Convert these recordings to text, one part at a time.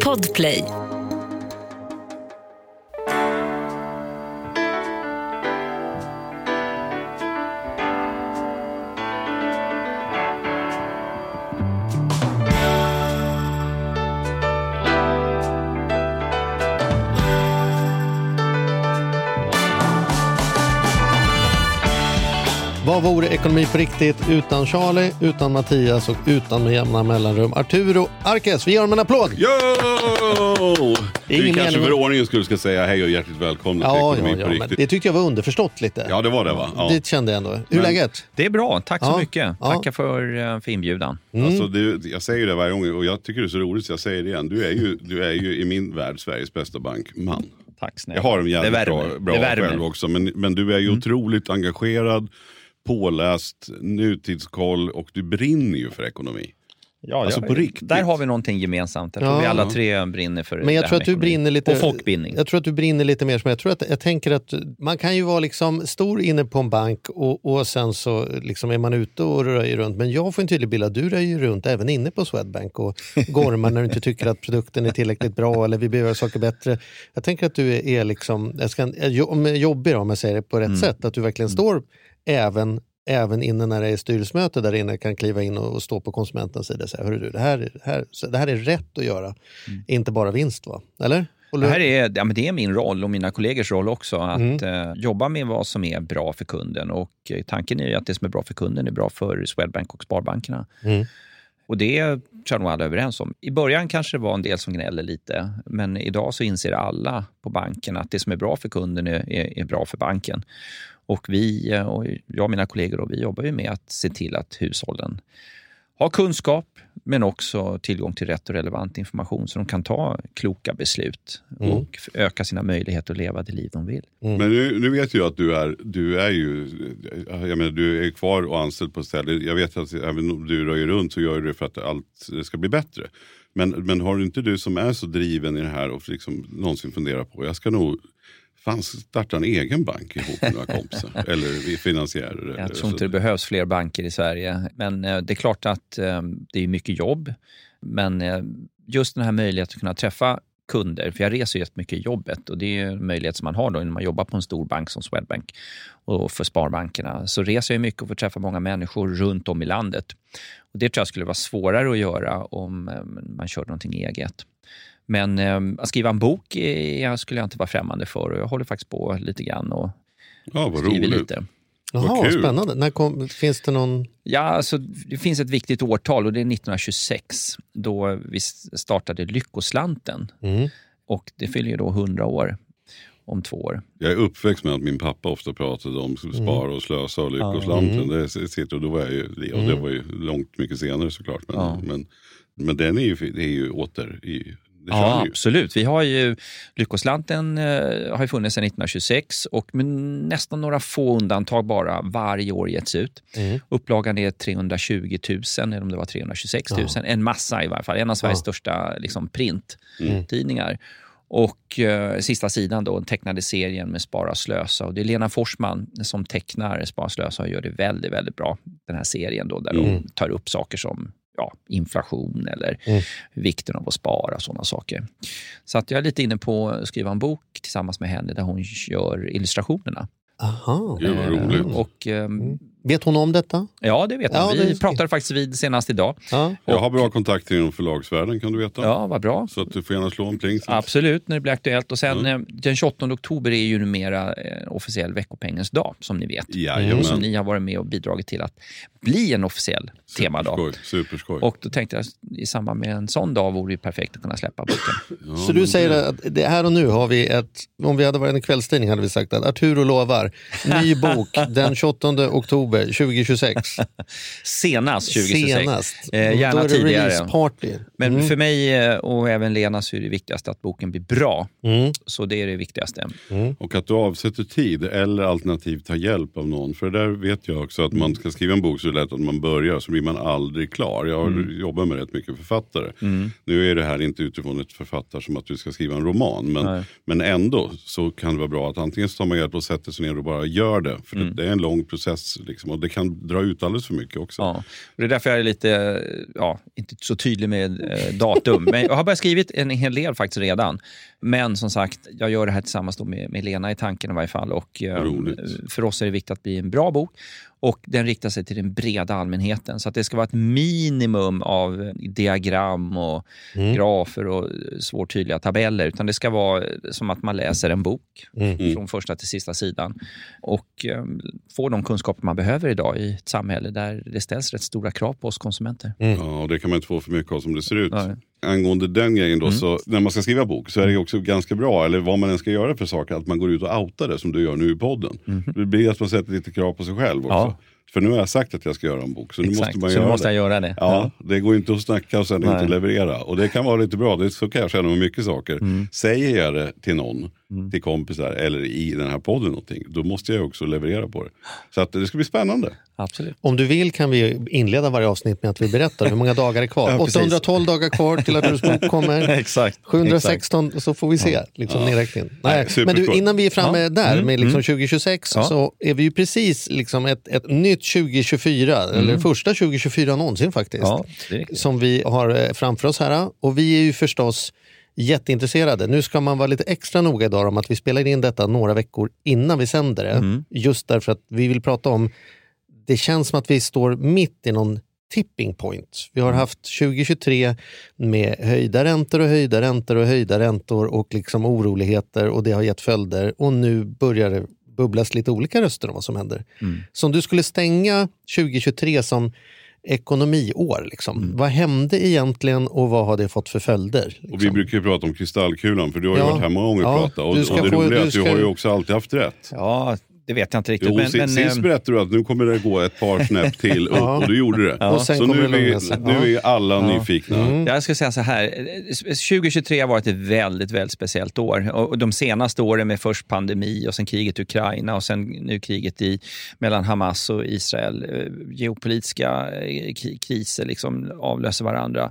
Podplay. Ekonomi på riktigt utan Charlie, utan Mattias och utan med jämna mellanrum Arturo Arkes? Vi ger dem en applåd! Jo! Det är Vi kanske för ordningens skull ska säga hej och hjärtligt välkomna till Ja, ja, Ekonomi ja på men riktigt. det tyckte jag var underförstått lite. Ja, det var det va? Ja. Det kände jag ändå. Hur är Men- läget? Det är bra, tack så Ja, mycket. ja. Tackar för, eh, för inbjudan. Mm. Alltså, det, jag säger det varje gång och jag tycker det är så roligt så jag säger det igen. Du är ju, du är ju i min värld Sveriges bästa bankman. Tack snälla. Jag har en jävligt bra, bra. Mm. själv också. Men, men du är ju otroligt engagerad, påläst, nutidskoll och du brinner ju för ekonomi. Ja, Alltså, ja, på riktigt. Där har vi någonting gemensamt. Jag tror Ja. vi alla tre brinner för Men jag det tror att du brinner lite... Och folkbildning. Jag tror att du brinner lite mer som jag tror att jag tänker att man kan ju vara liksom stor inne på en bank och, och sen så liksom är man ute och röjer runt. Men jag får en tydlig bild att du röjer runt även inne på Swedbank och gormar när du inte tycker att produkten är tillräckligt bra eller vi behöver göra saker bättre. Jag tänker att du är, är liksom, jag ska, jobbig då, om jag säger det på rätt Mm. sätt, att du verkligen står även Även inne när det är styrelsemöte där inne kan kliva in och, och stå på konsumentens sida och säga, Hörru du, det, här, det, här, det här är rätt att göra, inte bara vinst va? Eller? Mm. Det, här är, ja, men det är min roll och mina kollegors roll också, att Mm. eh, jobba med vad som är bra för kunden. Och eh, Tanken är ju att det som är bra för kunden är bra för Swedbank och Sparbankerna. Mm. Och det tror jag nog alla är överens om. I början kanske det var en del som gnäller lite, men idag så inser alla på banken att det som är bra för kunden är, är, är bra för banken. Och vi, eh, och jag och mina kollegor, då, vi jobbar ju med att se till att hushållen har kunskap, men också tillgång till rätt och relevant information så de kan ta kloka beslut Mm. och öka sina möjligheter att leva det liv de vill. Men nu, nu vet jag att du är, du är ju, jag menar du är kvar och anställd på ett ställe. Jag vet att även om du röjer runt så gör du det för att allt ska bli bättre. Men, men har inte du som är så driven i det här och liksom någonsin funderat på, jag ska nog fan starta en egen bank ihop med några kompisar. eller finansiärer. Jag tror inte det behövs fler banker i Sverige. Men eh, det är klart att eh, det är mycket jobb. Men eh, just den här möjligheten att kunna träffa kunder, för jag reser jättemycket i jobbet och det är en möjlighet som man har då när man jobbar på en stor bank som Swedbank och för sparbankerna. Så reser jag mycket och får träffa många människor runt om i landet. Och det tror jag skulle vara svårare att göra om man kör någonting eget. Men eh, att skriva en bok är, skulle jag inte vara främmande för och jag håller faktiskt på lite grann och Ja, vad skriver roligt. lite. Jaha, spännande. När kom, finns det någon... Ja, alltså, det finns ett viktigt årtal och det är 1926 då vi startade Lyckoslanten. Mm. Och det fyller ju då 100 år om två år. Jag är uppväxt med att min pappa ofta pratade om spara och slösa och lyckoslanten. Mm. Det sitter, och då var jag ju, och det var ju långt mycket senare såklart. Men, Ja. men, men den är ju, det är ju åter i, Ja, absolut. Vi har ju, Lyckoslanten eh, har ju funnits sedan 1926 och med nästan några få undantag bara varje år getts ut. Mm. Upplagan är 320 000, eller om det var 326 000. En massa i varje fall. En av Sveriges Ja. största liksom, Mm. printtidningar. Och eh, sista sidan då, den tecknade serien med Spara slösa. Och det är Lena Forsman som tecknar Spara slösa och gör det väldigt, väldigt bra. Den här serien då, där Mm. de tar upp saker som ja, inflation eller Mm. vikten av att spara och sådana saker. Så att jag är lite inne på att skriva en bok tillsammans med henne där hon gör illustrationerna. Aha. Gud vad roligt. Och, ehm, Vet hon om detta? Ja, det vet Ja, hon. det Vi pratade faktiskt vid senast idag. Ja. Jag har bra kontakter inom förlagsvärlden kan du veta. Ja, vad bra. Så att du får gärna slå en pling. Absolut, när det blir aktuellt. Och sen Mm. den 28 oktober är ju numera eh, officiell veckopengens dag, som ni vet. Jajamän. Och som ni har varit med och bidragit till att bli en officiell temadag. Superskoj. Superskoj. Och då tänkte jag i samband med en sån dag vore det perfekt att kunna släppa boken. Ja, Så du säger det- att det här och nu har vi ett, om vi hade varit en kvällstidning hade vi sagt att Arturo lovar, ny bok den 28 oktober 2026. Senast 2026. Senast. Eh, gärna Då är det tidigare. release party. Men Mm. för mig eh, och även Lena så är det viktigaste att boken blir bra. Mm. Så det är det viktigaste. Och att du avsätter tid eller alternativt tar hjälp av någon. För det där vet jag också att man ska skriva en bok så är det lätt att man börjar så blir man aldrig klar. Jag har Mm. jobbat med rätt mycket författare. Nu är det här inte utifrån ett författar som att du ska skriva en roman. Men, Nej. men ändå så kan det vara bra att antingen så tar man hjälp och sätter sig ner och bara gör det. För Mm. det, det är en lång process liksom, Liksom. Och det kan dra ut alldeles för mycket också. Ja. Och det är därför jag är lite, ja, inte så tydlig med eh, datum. Men jag har börjat skrivit en hel del faktiskt redan. Men som sagt, jag gör det här tillsammans med, med Lena i tanken i varje fall. Och, eh, för oss är det viktigt att blir en bra bok. Och den riktar sig till den breda allmänheten. Så att det ska vara ett minimum av diagram och Mm. grafer och svårtydliga tabeller. Utan det ska vara som att man läser en bok Mm. från första till sista sidan. Och eh, få de kunskaper man behöver idag i ett samhälle där det ställs rätt stora krav på oss konsumenter. Ja, och det kan man inte få för mycket av som det ser ut. Nej. Angående den grejen Mm. då, så när man ska skriva bok så är det också ganska bra, eller vad man än ska göra för saker, att man går ut och outar det som du gör nu i podden. Det blir att man sätter lite krav på sig själv också. Ja. För nu har jag sagt att jag ska göra en bok, så nu Exakt, måste man så göra nu måste det. jag göra det. Ja, det går inte att snacka och sen Nej. inte leverera. Och det kan vara lite bra, det, så kan jag känna med mycket saker. Mm. Säger jag det till någon, till kompisar eller i den här podden någonting, då måste jag också leverera på det. Så att det ska bli spännande. Absolut. Om du vill kan vi inleda varje avsnitt med att vi berättar hur många dagar är kvar. Ja, precis. 812 dagar kvar till att Arturs bok kommer. Exakt. 716 så får vi se liksom, nedräkningen. Nej, Nej, men du, innan vi är framme Ja. där Mm, med liksom mm. 2026 Ja. så är vi ju precis liksom ett, ett nytt 2024, eller första 2024 någonsin faktiskt, Mm. Ja, som vi har eh, framför oss här. Och vi är ju förstås jätteintresserade. Nu ska man vara lite extra noga idag om att vi spelar in detta några veckor innan vi sänder det. Mm. Just därför att vi vill prata om, det känns som att vi står mitt i någon tipping point. Vi har haft 2023 med höjda räntor och höjda räntor och höjda räntor och liksom oroligheter och det har gett följder och nu börjar det bubblas lite olika röster om vad som händer. Mm. Så om du skulle stänga 2023 som ekonomiår, liksom, vad hände egentligen och vad har det fått för följder? Liksom? Och vi brukar ju prata om kristallkulan, för du har ju Ja. varit här många gånger och Ja, pratat. Och, du ska och det få- roliga är att du ska- har ju också alltid haft rätt. Ja, det vet jag inte riktigt. Jo, men, si- men, sist eh, berättade du att nu kommer det gå ett par snäpp till och, Ja. och du gjorde det. Och sen Så nu, det är vi, nu är alla nyfikna. Mm. Jag skulle säga så här, eh, 2023 har varit ett väldigt, väldigt speciellt år. Och de senaste åren med först pandemi och sen kriget i Ukraina och sen nu kriget i, mellan Hamas och Israel. eh, Geopolitiska eh, kri- kriser liksom avlöser varandra.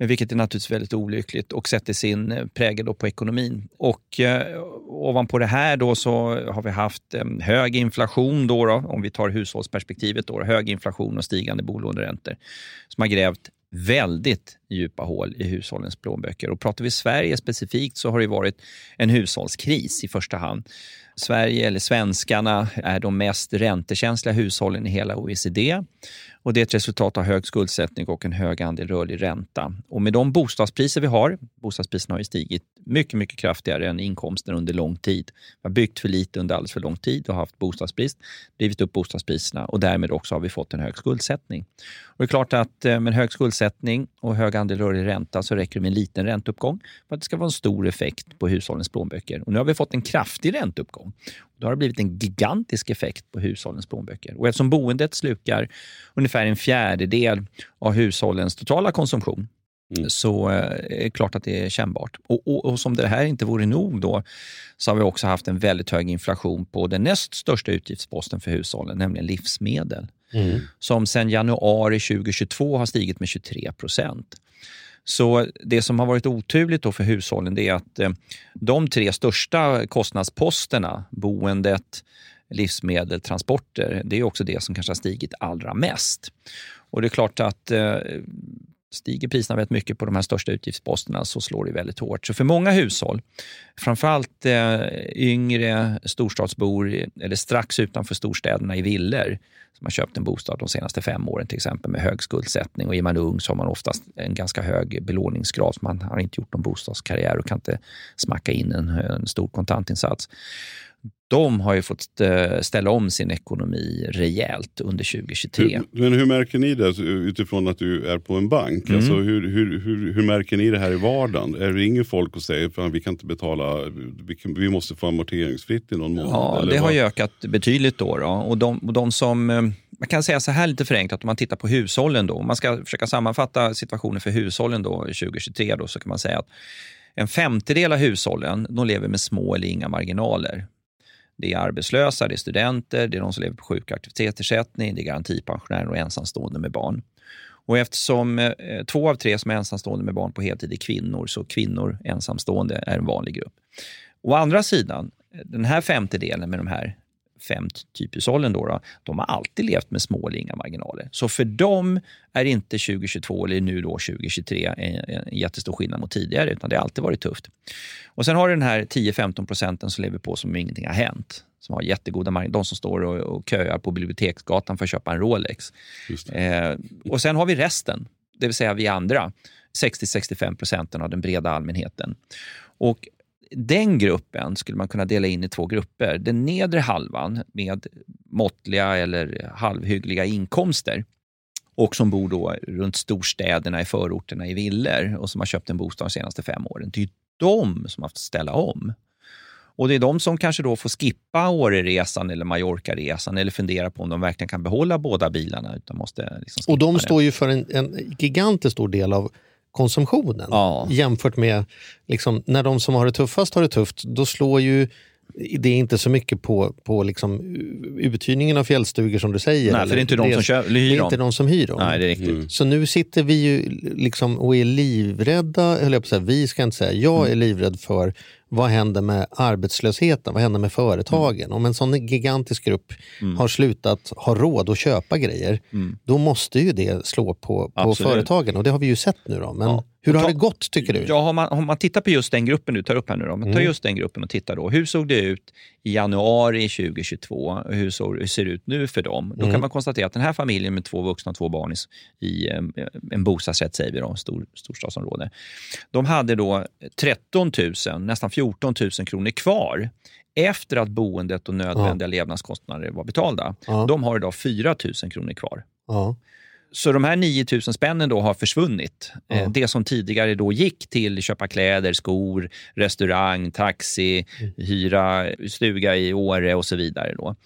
Eh, vilket är naturligtvis väldigt olyckligt och sätter sin eh, prägel då på ekonomin. Och eh, ovanpå det här då så har vi haft eh, hög inflation, då, då om vi tar hushållsperspektivet, då, hög inflation och stigande bolåneräntor som har grävt väldigt djupa hål i hushållens plånböcker. Och pratar vi Sverige specifikt så har det varit en hushållskris i första hand. Sverige, eller svenskarna, är de mest räntekänsliga hushållen i hela OECD. Och Det är ett resultat av hög skuldsättning och en hög andel rörlig ränta. Och med de bostadspriser vi har, bostadspriserna har ju stigit mycket, mycket kraftigare än inkomsten under lång tid. Vi har byggt för lite under alldeles för lång tid och haft bostadsbrist, drivit upp bostadspriserna och därmed också har vi fått en hög skuldsättning. Och det är klart att eh, med hög skuldsättning och hög andel rörlig ränta så räcker det med en liten ränteuppgång för att det ska vara en stor effekt på hushållens plånböcker. Och nu har vi fått en kraftig ränteuppgång. Då har det blivit en gigantisk effekt på hushållens plånböcker. Och eftersom boendet slukar ungefär en fjärdedel av hushållens totala konsumtion Mm. så eh, är det klart att det är kännbart. Och, och, och som det här inte vore nog då så har vi också haft en väldigt hög inflation på den näst största utgiftsposten för hushållen, nämligen livsmedel Mm. som sedan januari 2022 har stigit med 23 procent. Så det som har varit oturligt då för hushållen det är att eh, de tre största kostnadsposterna, boendet, livsmedel, transporter, det är också det som kanske har stigit allra mest. Och det är klart att eh, stiger priserna väldigt mycket på de här största utgiftsposterna så slår det väldigt hårt. Så för många hushåll, framförallt eh, yngre storstadsbor eller strax utanför storstäderna i villor som har köpt en bostad de senaste fem åren till exempel med hög skuldsättning och är man ung så har man oftast en ganska hög belåningsgrad. Man har inte gjort någon bostadskarriär och kan inte smacka in en, en stor kontantinsats. De har ju fått eh, ställa om sin ekonomi rejält under 2023. Hur, men hur märker ni det utifrån att du är på en bank? Mm. Alltså, hur, hur, hur, hur märker ni det här i vardagen? Är det ringer folk och säger att vi kan inte betala, vi, kan, vi måste få amorteringsfritt i någon månad? Ja, det har vad? ju ökat betydligt. Då, då. Och, de, och de som, eh, man kan säga så här lite förenklat, om man tittar på hushållen. Då, om man ska försöka sammanfatta situationen för hushållen då, 2023 då, så kan man säga att en femtedel av hushållen de lever med små eller inga marginaler. Det är arbetslösa, det är studenter, det är de som lever på sjuk och aktivitetsersättning, det är garantipensionärer och ensamstående med barn. Och eftersom eh, två av tre som är ensamstående med barn på heltid är kvinnor, så kvinnor ensamstående är en vanlig grupp. Å andra sidan, den här femtedelen med de här fem typhushållen då, då, de har alltid levt med små eller inga marginaler. Så för dem är inte 2022 eller nu då 2023 en, en jättestor skillnad mot tidigare, utan det har alltid varit tufft. Och Sen har du den här 10-15 procenten som lever på som om ingenting har hänt som har jättegoda marginaler. De som står och, och köar på Biblioteksgatan för att köpa en Rolex. Eh, och Sen har vi resten, det vill säga vi andra. 60-65 procenten av den breda allmänheten. Och den gruppen skulle man kunna dela in i två grupper. Den nedre halvan med måttliga eller halvhyggliga inkomster och som bor då runt storstäderna, i förorterna, i villor och som har köpt en bostad de senaste fem åren. Det är de som har haft ställa om. Och Det är de som kanske då får skippa Åreresan eller Mallorca-resan eller fundera på om de verkligen kan behålla båda bilarna. Utan måste liksom och de står ju för en, en gigantiskt stor del av konsumtionen. Ja. Jämfört med liksom, när de som har det tuffast har det tufft, då slår ju det är inte så mycket på, på liksom uthyrningen av fjällstugor som du säger. Nej, för det är inte de som kör, hyr Det är inte de som hyr dem. Nej, det är riktigt. Mm. Så nu sitter vi ju liksom och är livrädda, eller jag på säga, vi ska inte säga, jag är livrädd för vad händer med arbetslösheten? Vad händer med företagen? Mm. Om en sån gigantisk grupp mm. har slutat ha råd att köpa grejer, mm. då måste ju det slå på, på företagen. Och det har vi ju sett nu. Då. Men ja. Hur har ta, det gått tycker du? Ja, om man, om man tittar på just den gruppen du tar upp här nu, då, man tar mm. just den gruppen och tittar då. Hur såg det ut i januari 2022? Hur, så, hur ser det ut nu för dem? Då kan mm. man konstatera att den här familjen med två vuxna och två barn i, i en bostadsrätt, säger vi då, stor, storstadsområde. De hade då 13 000, nästan 14 14 000 kronor kvar efter att boendet och nödvändiga ja. levnadskostnader var betalda. Ja. De har idag 4 000 kronor kvar. Ja. Så de här 9 000 spännen då har försvunnit. Ja. Eh, det som tidigare då gick till köpa kläder, skor, restaurang, taxi, mm. hyra stuga i Åre och så vidare. Då.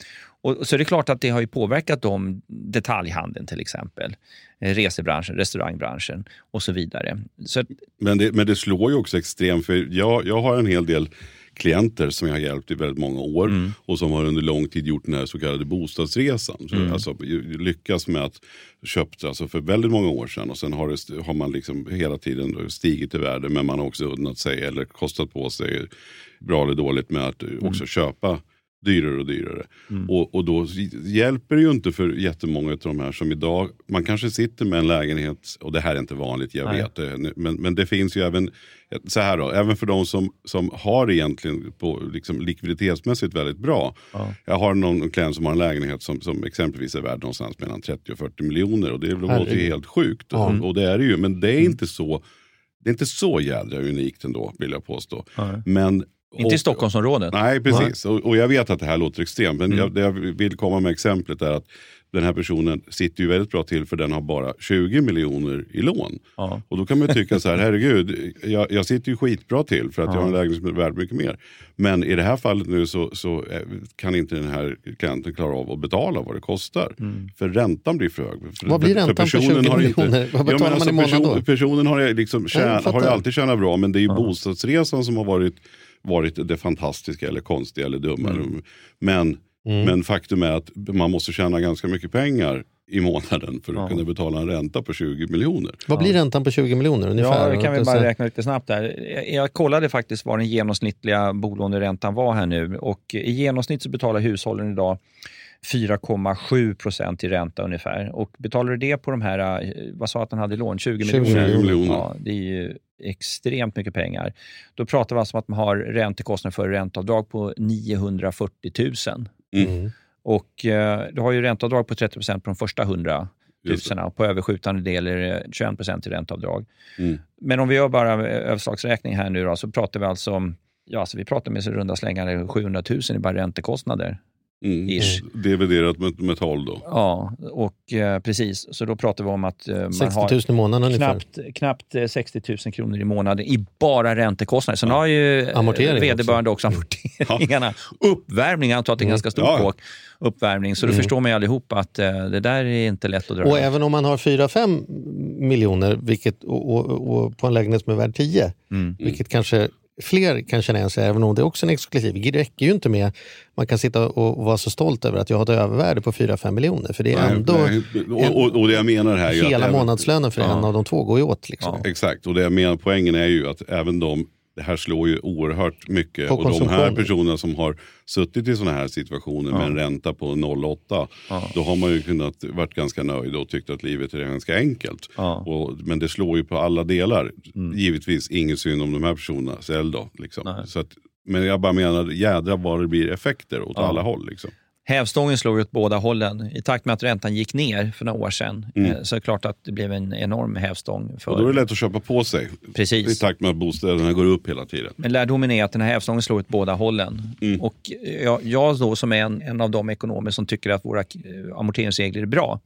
Och, så det är klart att det har ju påverkat dem, detaljhandeln till exempel, eh, resebranschen, restaurangbranschen och så vidare. Så, men, det, men det slår ju också extremt, för jag, jag har en hel del klienter som jag har hjälpt i väldigt många år mm. och som har under lång tid gjort den här så kallade bostadsresan. Så mm. Alltså lyckas med att köpa alltså för väldigt många år sedan och sen har, det, har man liksom hela tiden stigit i värde men man har också unnat sig eller kostat på sig bra eller dåligt med att också mm. köpa dyrare och dyrare. Mm. Och, och då hjälper det ju inte för jättemånga av de här som idag, man kanske sitter med en lägenhet, och det här är inte vanligt, jag Nej. vet det, men, men det finns ju även, så här då, även för de som, som har egentligen på liksom likviditetsmässigt väldigt bra. Ja. Jag har någon klient som har en lägenhet som, som exempelvis är värd någonstans mellan 30 och 40 miljoner och det låter ju helt sjukt. Ja. Och, och, det är det ju, men det är mm. inte så det är inte så jädra unikt ändå vill jag påstå. Nej. Men inte i Stockholmsområdet? Nej, precis. Och, och, jag vet att det här låter extremt, men mm. jag, det jag vill komma med exemplet är att den här personen sitter ju väldigt bra till för den har bara 20 miljoner i lån. Ja. Och då kan man tycka så här, herregud, jag, jag sitter ju skitbra till för att ja. jag har en lägenhet som är värd mycket mer. Men i det här fallet nu så, så eh, kan inte den här klienten klara av att betala vad det kostar. Mm. För räntan blir för hög. För, vad blir räntan på 20 miljoner? Inte, vad betalar ja, alltså, man i månaden person, då? Personen har, liksom tjän, har ju alltid tjänat bra men det är ju bostadsresan som har varit varit det fantastiska eller konstiga eller dumma. Mm. Men, mm. men faktum är att man måste tjäna ganska mycket pengar i månaden för att ja. kunna betala en ränta på 20 miljoner. Vad blir räntan på 20 miljoner ungefär? Ja, det kan vi bara räkna lite snabbt där. Jag kollade faktiskt vad den genomsnittliga bolåneräntan var här nu och i genomsnitt så betalar hushållen idag 4,7 procent i ränta ungefär. Och betalar du det på de här, eh, vad sa att han hade i lån, 20 miljoner? 20 miljoner. Ja, det är ju extremt mycket pengar. Då pratar vi alltså om att man har räntekostnader för ränteavdrag på 940 000. Mm. Och eh, du har ju ränteavdrag på 30 procent på de första 100 000 och på överskjutande del är det 21 procent i ränteavdrag. Mm. Men om vi gör bara överslagsräkning här nu då, så pratar vi alltså om Ja, alltså vi pratar med runda slängar 700 000 i bara räntekostnader Mm. Ish. Dividerat med, med 12 då? Ja, och eh, precis. Så då pratar vi om att eh, man 60 000 i månaden knappt, knappt eh, 60 000 kronor i månaden i bara räntekostnader. Sen ja. har ju Amortering vederbörande också, också amorteringarna. Ja. Uppvärmning, jag antar att det är ganska stort ja. Åk. Uppvärmning. Så då mm. förstår man ju allihop att eh, det där är inte lätt att dra. Och även om man har 4-5 miljoner vilket, och, och, och, på en lägenhet som är värd 10, mm. vilket kanske fler kan känna igen sig, även om det är också en exklusiv. Det räcker ju inte med man kan sitta och vara så stolt över att jag har ett övervärde på 4-5 miljoner. För det är nej, ändå nej. Och, och, och, det jag menar här hela månadslönen för ja. en av de två går ju åt. Liksom. Ja. Exakt, och det jag menar, poängen är ju att även de det här slår ju oerhört mycket. På och de här personerna som har suttit i sådana här situationer med Ja. en ränta på 0,8 Ja. då har man ju kunnat varit ganska nöjd och tyckt att livet är ganska enkelt. Ja. Och, men det slår ju på alla delar. Mm. Givetvis inget synd om de här personerna själv då. Liksom. Så att, men jag bara menar, jädra vad det blir effekter åt alla håll. Liksom. Hävstången slog åt båda hållen. I takt med att räntan gick ner för några år sedan Mm. eh, så är det klart att det blev en enorm hävstång. För, Och då är det lätt att köpa på sig. Precis. I takt med att bostäderna går upp hela tiden. Men lärdomen är att den här hävstången slår åt båda hållen. Mm. Och jag, jag då som är en, en av de ekonomer som tycker att våra eh, amorteringsregler är bra.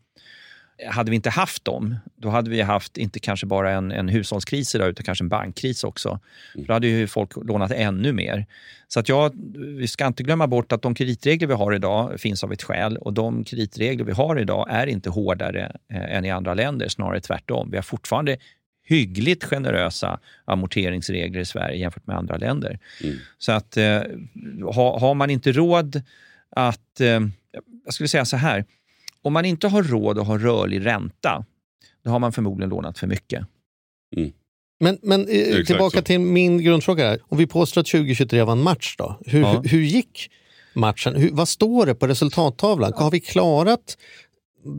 Hade vi inte haft dem, då hade vi haft inte kanske bara en, en hushållskris idag, utan kanske en bankkris också. För då hade ju folk lånat ännu mer. Så att jag, vi ska inte glömma bort att de kreditregler vi har idag finns av ett skäl och de kreditregler vi har idag är inte hårdare eh, än i andra länder, snarare tvärtom. Vi har fortfarande hyggligt generösa amorteringsregler i Sverige jämfört med andra länder. Mm. Så att eh, ha, har man inte råd att, eh, jag skulle säga så här, om man inte har råd att ha rörlig ränta, då har man förmodligen lånat för mycket. Men, men eh, tillbaka så. till min grundfråga. Här. Om vi påstår att 2023 var en match, då. Hur, Ja. hur, hur gick matchen? Hur, vad står det på resultattavlan? Har vi klarat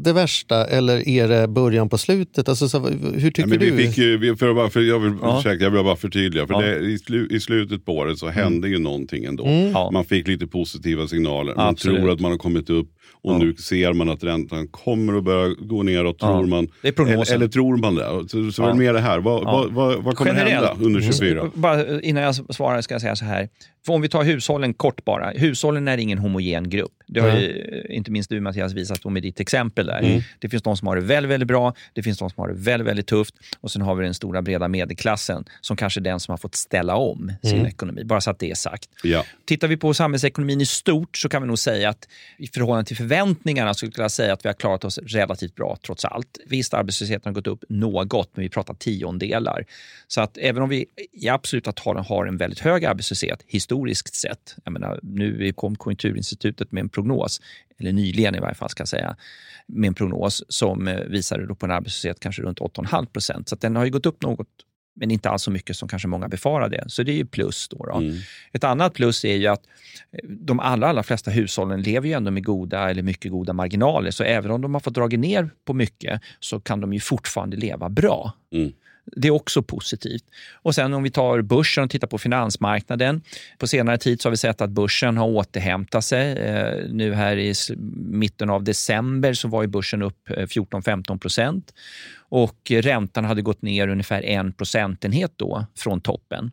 det värsta eller är det början på slutet? Alltså, så, hur tycker Ja, men du? vi fick ju, vi- för att bara, för jag, vill, Ja. ursäkta, jag vill bara förtydliga. För Ja. det, i, slu, I slutet på året så hände ju någonting ändå. Mm. Man fick lite positiva signaler. Man Absolut. tror att man har kommit upp och Ja. nu ser man att räntan kommer att börja gå neråt. Ja. Tror man. Det är prognosen. Eller, eller tror man det? Så, så Ja. mer det här. Vad, Ja. vad, vad, vad kommer Generellt. hända under 24? Bara innan jag svarar ska jag säga så här. För om vi tar hushållen kort bara. Hushållen är ingen homogen grupp. Det har ju, inte minst du Mattias visat på med ditt exempel där. Mm. Det finns de som har det väldigt, väldigt bra. Det finns de som har det väldigt, väldigt tufft. Och sen har vi den stora breda medelklassen som kanske är den som har fått ställa om sin ekonomi. Bara så att det är sagt. Ja. Tittar vi på samhällsekonomin i stort så kan vi nog säga att i förhållande till förväntningarna skulle jag säga att vi har klarat oss relativt bra trots allt. Visst, arbetslösheten har gått upp något, men vi pratar tiondelar. Så att även om vi i absoluta talen har en väldigt hög arbetslöshet historiskt sett, jag menar, nu kom Konjunkturinstitutet med en prognos, eller nyligen i varje fall ska jag säga, med en prognos som eh, visade på en arbetslöshet kanske runt 8,5 procent. Så att den har ju gått upp något men inte alls så mycket som kanske många befarade. Så det är ju plus. Då, då. Mm. Ett annat plus är ju att eh, de allra, allra flesta hushållen lever ju ändå med goda eller mycket goda marginaler. Så även om de har fått dra ner på mycket så kan de ju fortfarande leva bra. Mm. Det är också positivt. Och sen om vi tar börsen och tittar på finansmarknaden. På senare tid så har vi sett att börsen har återhämtat sig. Eh, nu här i mitten av december så var ju börsen upp eh, 14-15 procent och räntan hade gått ner ungefär en procentenhet då från toppen.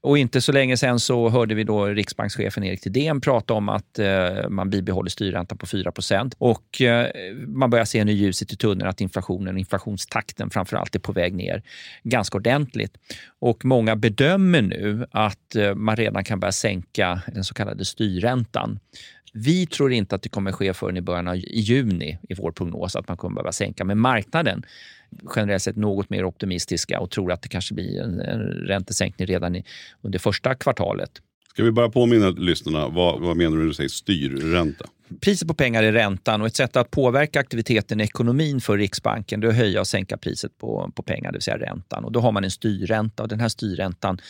Och inte så länge sen så hörde vi då riksbankschefen Erik Thedéen prata om att eh, man bibehåller styrräntan på 4% och eh, man börjar se nu ljuset i tunneln att inflationen, inflationstakten framför allt är på väg ner ganska ordentligt. Och många bedömer nu att eh, man redan kan börja sänka den så kallade styrräntan. Vi tror inte att det kommer ske förrän i början av juni i vår prognos att man kommer behöva sänka, men marknaden generellt sett något mer optimistiska och tror att det kanske blir en, en räntesänkning redan i, under första kvartalet. Ska vi bara påminna lyssnarna, vad, vad menar du när du säger styrränta? Priset på pengar är räntan och ett sätt att påverka aktiviteten i ekonomin för Riksbanken det är att höja och sänka priset på, på pengar, det vill säga räntan. Och då har man en styrränta och den här styrräntan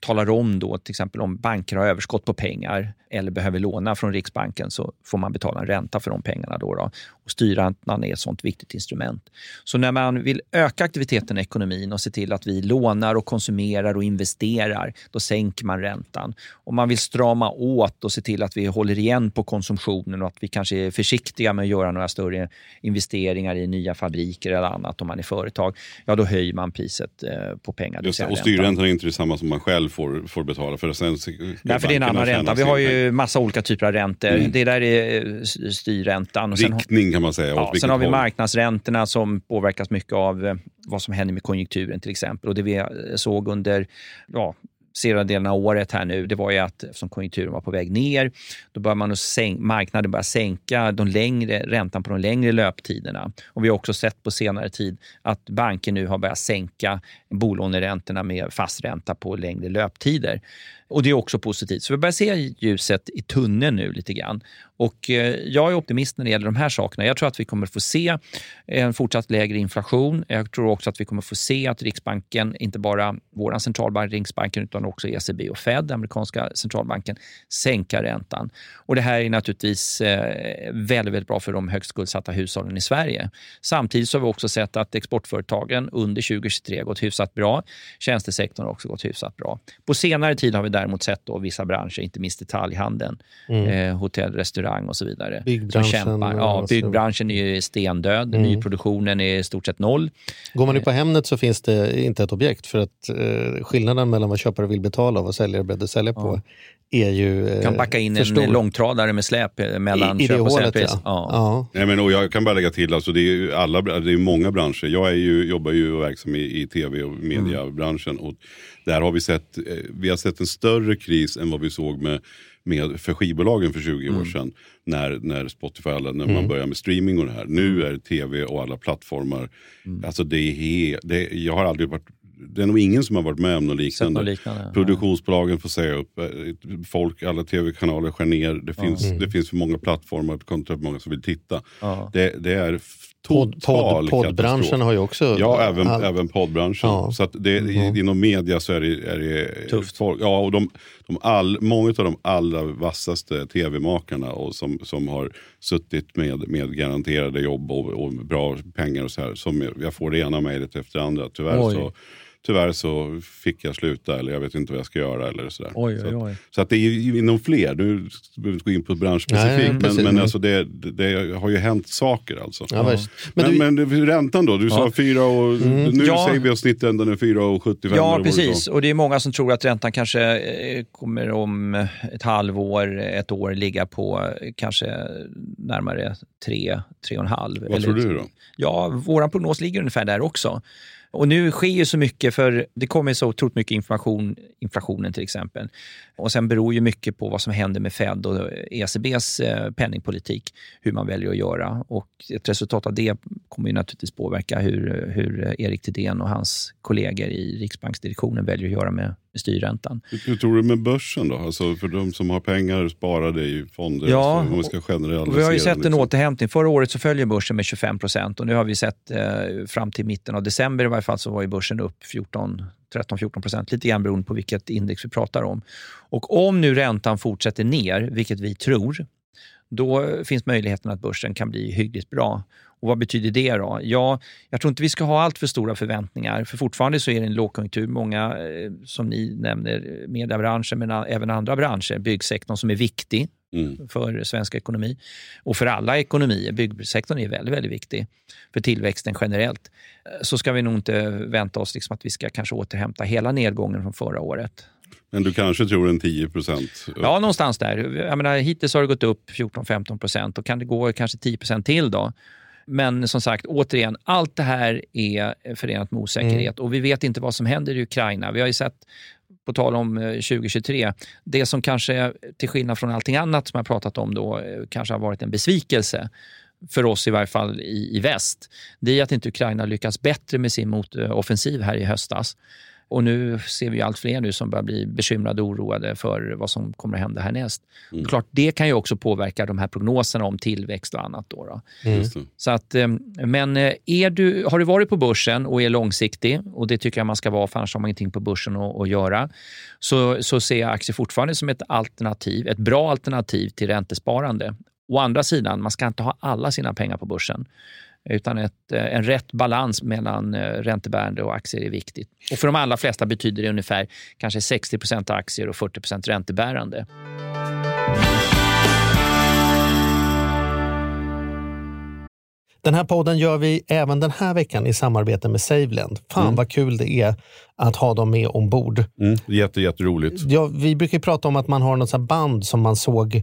talar om då till exempel om banker har överskott på pengar eller behöver låna från Riksbanken så får man betala en ränta för de pengarna. Då, då. Och styrräntan är ett sånt viktigt instrument. Så när man vill öka aktiviteten i ekonomin och se till att vi lånar och konsumerar och investerar, då sänker man räntan. Om man vill strama åt och se till att vi håller igen på konsumtionen och att vi kanske är försiktiga med att göra några större investeringar i nya fabriker eller annat om man är företag, ja då höjer man priset eh, på pengar. Just det, och räntan. styrräntan är inte detsamma som man själv får, får betala. För sen Nej, för det är en annan ränta. Vi har ju massa olika typer av räntor. Mm. Det där är eh, styrräntan. Och sen, Riktning kan man säga. ja, sen har vi håll. marknadsräntorna som påverkas mycket av eh, vad som händer med konjunkturen till exempel. Och det vi såg under ja, senare delen av året här nu, det var ju att eftersom konjunkturen var på väg ner, då började man att sänk, marknaden börja sänka de längre, räntan på de längre löptiderna. Och vi har också sett på senare tid att banker nu har börjat sänka bolåneräntorna med fast ränta på längre löptider. Och det är också positivt. Så vi börjar se ljuset i tunneln nu lite grann. Och eh, jag är optimist när det gäller de här sakerna. Jag tror att vi kommer få se en fortsatt lägre inflation. Jag tror också att vi kommer få se att Riksbanken, inte bara vår centralbank Riksbanken utan också ECB och Fed, amerikanska centralbanken, sänka räntan. Och det här är naturligtvis eh, väldigt, väldigt bra för de högst skuldsatta hushållen i Sverige. Samtidigt så har vi också sett att exportföretagen under 2023 har gått hyfsat bra. Tjänstesektorn har också gått hyfsat bra. På senare tid har vi däremot sett då vissa branscher, inte minst detaljhandeln, mm. eh, hotell, restaurang och så vidare. Byggbranschen. Kämpar. Ja, byggbranschen är stendöd. Mm. Nyproduktionen är i stort sett noll. Går man ut på Hemnet så finns det inte ett objekt för att eh, skillnaden mellan vad köpare vill betala och vad säljare är beredd att sälja på är ju eh, kan packa in en stor. långtradare med släp mellan I, i köp och säljpris. ja. Ja. Ja. Nej, men, och jag kan bara lägga till, alltså, det är ju alla, det är många branscher. Jag är ju, jobbar ju och verksam i, i tv och mediebranschen. Och där har vi sett, eh, vi har sett en större kris än vad vi såg med, med för skivbolagen för 20 år sedan. När, när Spotify, alla, när man började med streaming och det här. Nu är tv och alla plattformar, alltså det är, he, det, jag har aldrig varit det är nog ingen som har varit med om något liknande. något liknande. Produktionsbolagen får säga upp, eh, folk, alla tv-kanaler skär ner. Det finns, det finns för många plattformar kontra hur många som vill titta. Ja. Det, det är Podd, total podd, poddbranschen har ju också... Ja, även, all- även poddbranschen. Ja. Så att det, i- inom media så är det, är det Tufft. Folk, ja, och de, de all, många av de allra vassaste tv-makarna och som, som har suttit med, med garanterade jobb och, och bra pengar och så här. Som jag får det ena mejlet efter det andra. Tyvärr Oj. så, tyvärr så fick jag sluta eller jag vet inte vad jag ska göra. Eller så där. Oj, så, oj, att- oj. så att det är ju inom fler. Nu behöver vi inte gå in på branschspecifikt. Men precis. men alltså det, det, har ju hänt saker alltså. Ja. Men Men, du, men, räntan då? Du sa Ja. 4 och... Nu Ja. säger vi att snitträntan är 4,75. Ja, eller precis. Och det är många som tror att räntan kanske eh, kommer om ett halvår, ett år ligga på eh, kanske närmare 3, 3,5. Vad tror du då? Ja, vår prognos ligger ungefär där också. Och nu sker ju så mycket, för det kommer så otroligt mycket information, inflationen till exempel. Och sen beror ju mycket på vad som händer med Fed och ECBs eh, penningpolitik, hur man väljer att göra. Och ett resultat av det kommer ju naturligtvis påverka hur, hur Erik Thedéen och hans kollegor i Riksbanksdirektionen väljer att göra med styrräntan. Hur, tror du med börsen då? Alltså för de som har pengar sparade i fonder. Ja, alltså, vi ska generalisera. Vi har ju sett en liksom. återhämtning. Förra året så följer börsen med 25 procent och nu har vi sett eh, fram till mitten av december i varje fall så var ju börsen upp 14 13-14 procent, lite grann beroende på vilket index vi pratar om. Och om nu räntan fortsätter ner, vilket vi tror, då finns möjligheten att börsen kan bli hyggligt bra. Och Vad betyder det då? Ja, jag tror inte vi ska ha allt för stora förväntningar, för fortfarande så är det en lågkonjunktur. Många, eh, som ni nämner, mediebranschen, men även andra branscher, byggsektorn som är viktig Mm. för svensk ekonomi och för alla ekonomier. Byggsektorn är väldigt, väldigt viktig för tillväxten generellt. Eh, Så ska vi nog inte vänta oss liksom att vi ska kanske återhämta hela nedgången från förra året. Men du kanske tror en 10 procent? Ja, någonstans där. Jag menar, hittills har det gått upp 14-15 procent och kan det gå kanske 10 procent till då? Men som sagt, återigen, allt det här är förenat med osäkerhet och vi vet inte vad som händer i Ukraina. Vi har ju sett, på tal om eh, 2023, det som kanske, till skillnad från allting annat som jag pratat om då, eh, kanske har varit en besvikelse för oss i varje fall i, i väst, det är att inte Ukraina lyckas bättre med sin motoffensiv här i höstas. Och nu ser vi allt fler nu som börjar bli bekymrade och oroade för vad som kommer att hända härnäst. Mm. Klart, det kan ju också påverka de här prognoserna om tillväxt och annat. Då, då. Just det. Så att, eh, men eh, är du, har du varit på börsen och är långsiktig, och det tycker jag man ska vara, för annars har man ingenting på börsen att, att göra, så, så ser jag aktier fortfarande som ett alternativ, ett bra alternativ till räntesparande. Å andra sidan, man ska inte ha alla sina pengar på börsen utan ett, eh, en rätt balans mellan eh, räntebärande och aktier är viktigt. Och för de allra flesta betyder det ungefär kanske 60% aktier och 40% räntebärande. Den här podden gör vi även den här veckan i samarbete med Savelend. Fan vad kul det är att ha dem med ombord. Mm. Jätte, jätteroligt. Ja, vi brukar prata om att man har något band som man såg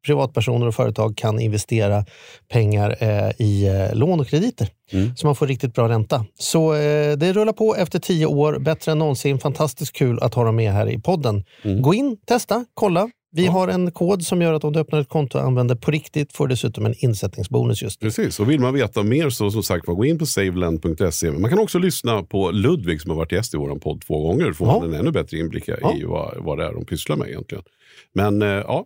privatpersoner och företag kan investera pengar eh, i eh, lån och krediter. Mm. Så man får riktigt bra ränta. Så eh, det rullar på efter tio år, bättre än någonsin. Fantastiskt kul att ha dem med här i podden. Mm. Gå in, testa, kolla. Vi ja. har en kod som gör att om du öppnar ett konto och använder på riktigt får du dessutom en insättningsbonus just nu. Precis, och vill man veta mer så som sagt gå in på saveland.se. Man kan också lyssna på Ludvig som har varit gäst i vår podd två gånger. Då får ja. man en ännu bättre inblick ja. i vad, vad det är de pysslar med egentligen. Men ja,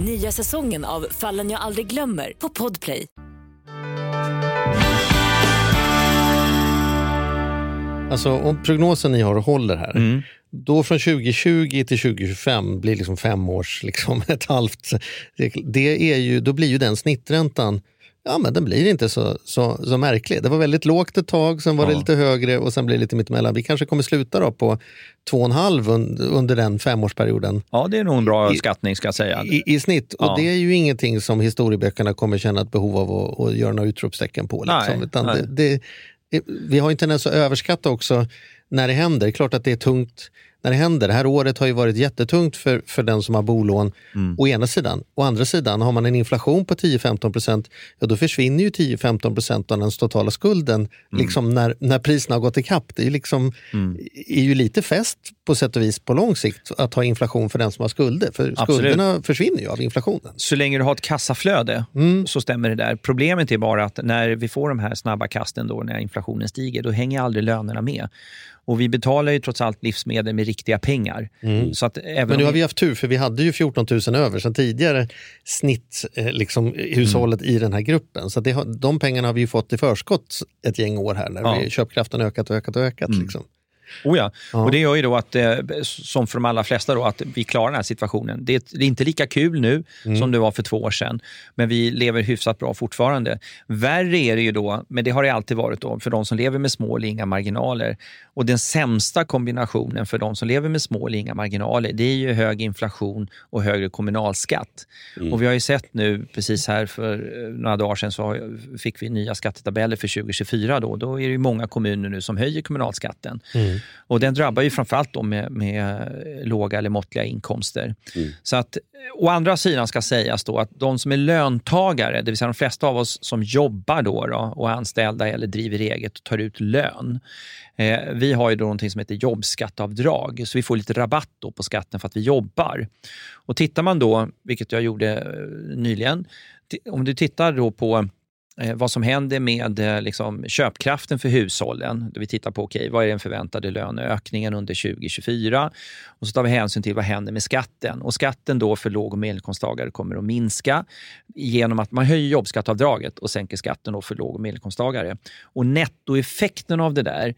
Nya säsongen av Fallen jag aldrig glömmer på Podplay. Alltså om prognosen ni har håller här, mm. då från 2020 till 2025 blir liksom fem års, liksom ett halvt, det är ju, då blir ju den snitträntan ja, men den blir inte så, så, så märklig. Det var väldigt lågt ett tag, sen var ja. det lite högre och sen blir det lite mittemellan. Vi kanske kommer sluta då på 2,5 under den femårsperioden. Ja, det är nog en bra I, skattning ska jag säga. I, i snitt. Ja. Och det är ju ingenting som historieböckerna kommer känna ett behov av att, att göra några utropstecken på. Liksom. Nej, nej. Det, det, vi har en tendens att överskatta också när det händer. Det är klart att det är tungt när det händer. Det här året har ju varit jättetungt för, för den som har bolån, mm. å ena sidan. Å andra sidan, har man en inflation på 10-15 procent, ja, då försvinner ju 10-15 procent av den totala skulden mm. liksom när, när priserna har gått ikapp. Det är, liksom, mm. är ju lite fest på sätt och vis på lång sikt att ha inflation för den som har skulder. För Absolut. skulderna försvinner ju av inflationen. Så länge du har ett kassaflöde mm. så stämmer det där. Problemet är bara att när vi får de här snabba kasten då, när inflationen stiger, då hänger aldrig lönerna med. Och vi betalar ju trots allt livsmedel med riktiga pengar. Mm. Så att även Men nu har vi haft tur för vi hade ju 14 000 över sen tidigare snitt eh, liksom, hushållet mm. i den här gruppen. Så det, de pengarna har vi fått i förskott ett gäng år här när ja. vi, köpkraften ökat och ökat och ökat. Mm. Liksom. Oh ja. ja. och det gör ju då att, eh, som för de allra flesta, då, att vi klarar den här situationen. Det är, inte lika kul nu mm. som det var för två år sedan, men vi lever hyfsat bra fortfarande. Värre är det ju då, men det har det alltid varit då, för de som lever med små eller inga marginaler. Och den sämsta kombinationen för de som lever med små eller inga marginaler, det är ju hög inflation och högre kommunalskatt. Mm. Och vi har ju sett nu, precis här för eh, några dagar sedan, så fick vi nya skattetabeller för 2024. Då, då är det många kommuner nu som höjer kommunalskatten. Mm. Och den drabbar ju framförallt dem med, med låga eller måttliga inkomster. Mm. Så att, å andra sidan ska sägas då att de som är löntagare, det vill säga de flesta av oss som jobbar då, då och är anställda eller driver eget och tar ut lön. Eh, vi har ju då någonting som heter jobbskatteavdrag, så vi får lite rabatt på skatten för att vi jobbar. Och tittar man då, vilket jag gjorde eh, nyligen, om du tittar då på vad som händer med eh, liksom, köpkraften för hushållen. Vi tittar på okay, vad är den förväntade löneökningen under 2024 och så tar vi hänsyn till vad händer med skatten. Och Skatten då för låg och medelinkomsttagare kommer att minska genom att man höjer jobbskatteavdraget och sänker skatten då för låg och medelinkomsttagare. Och nettoeffekten av det där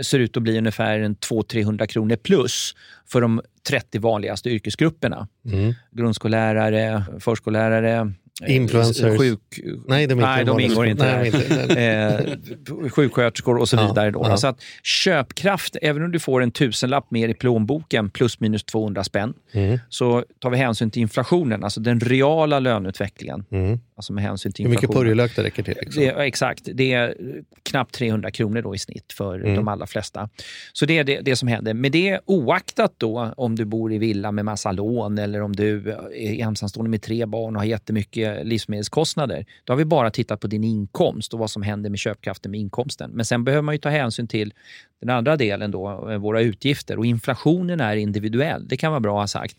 ser ut att bli ungefär 200-300 kronor plus för de 30 vanligaste yrkesgrupperna. Mm. Grundskollärare, förskollärare, Eh, Influencers? Sjuk... Nej, de, nej, de ingår inte. Nej, inte. eh, sjuksköterskor och så vidare. Då. Ja. Så att köpkraft, även om du får en tusenlapp mer i plånboken plus minus 200 spänn, mm. så tar vi hänsyn till inflationen, alltså den reala löneutvecklingen. Mm. Alltså med hänsyn till Hur mycket purjolök det räcker till? Liksom. Det, exakt. Det är knappt 300 kronor då i snitt för mm. de allra flesta. Så det är det, det, som händer. Men det oaktat då om du bor i villa med massa lån eller om du är ensamstående med tre barn och har jättemycket livsmedelskostnader. Då har vi bara tittat på din inkomst och vad som händer med köpkraften med inkomsten. Men sen behöver man ju ta hänsyn till den andra delen, då, våra utgifter. Och inflationen är individuell. Det kan vara bra att ha sagt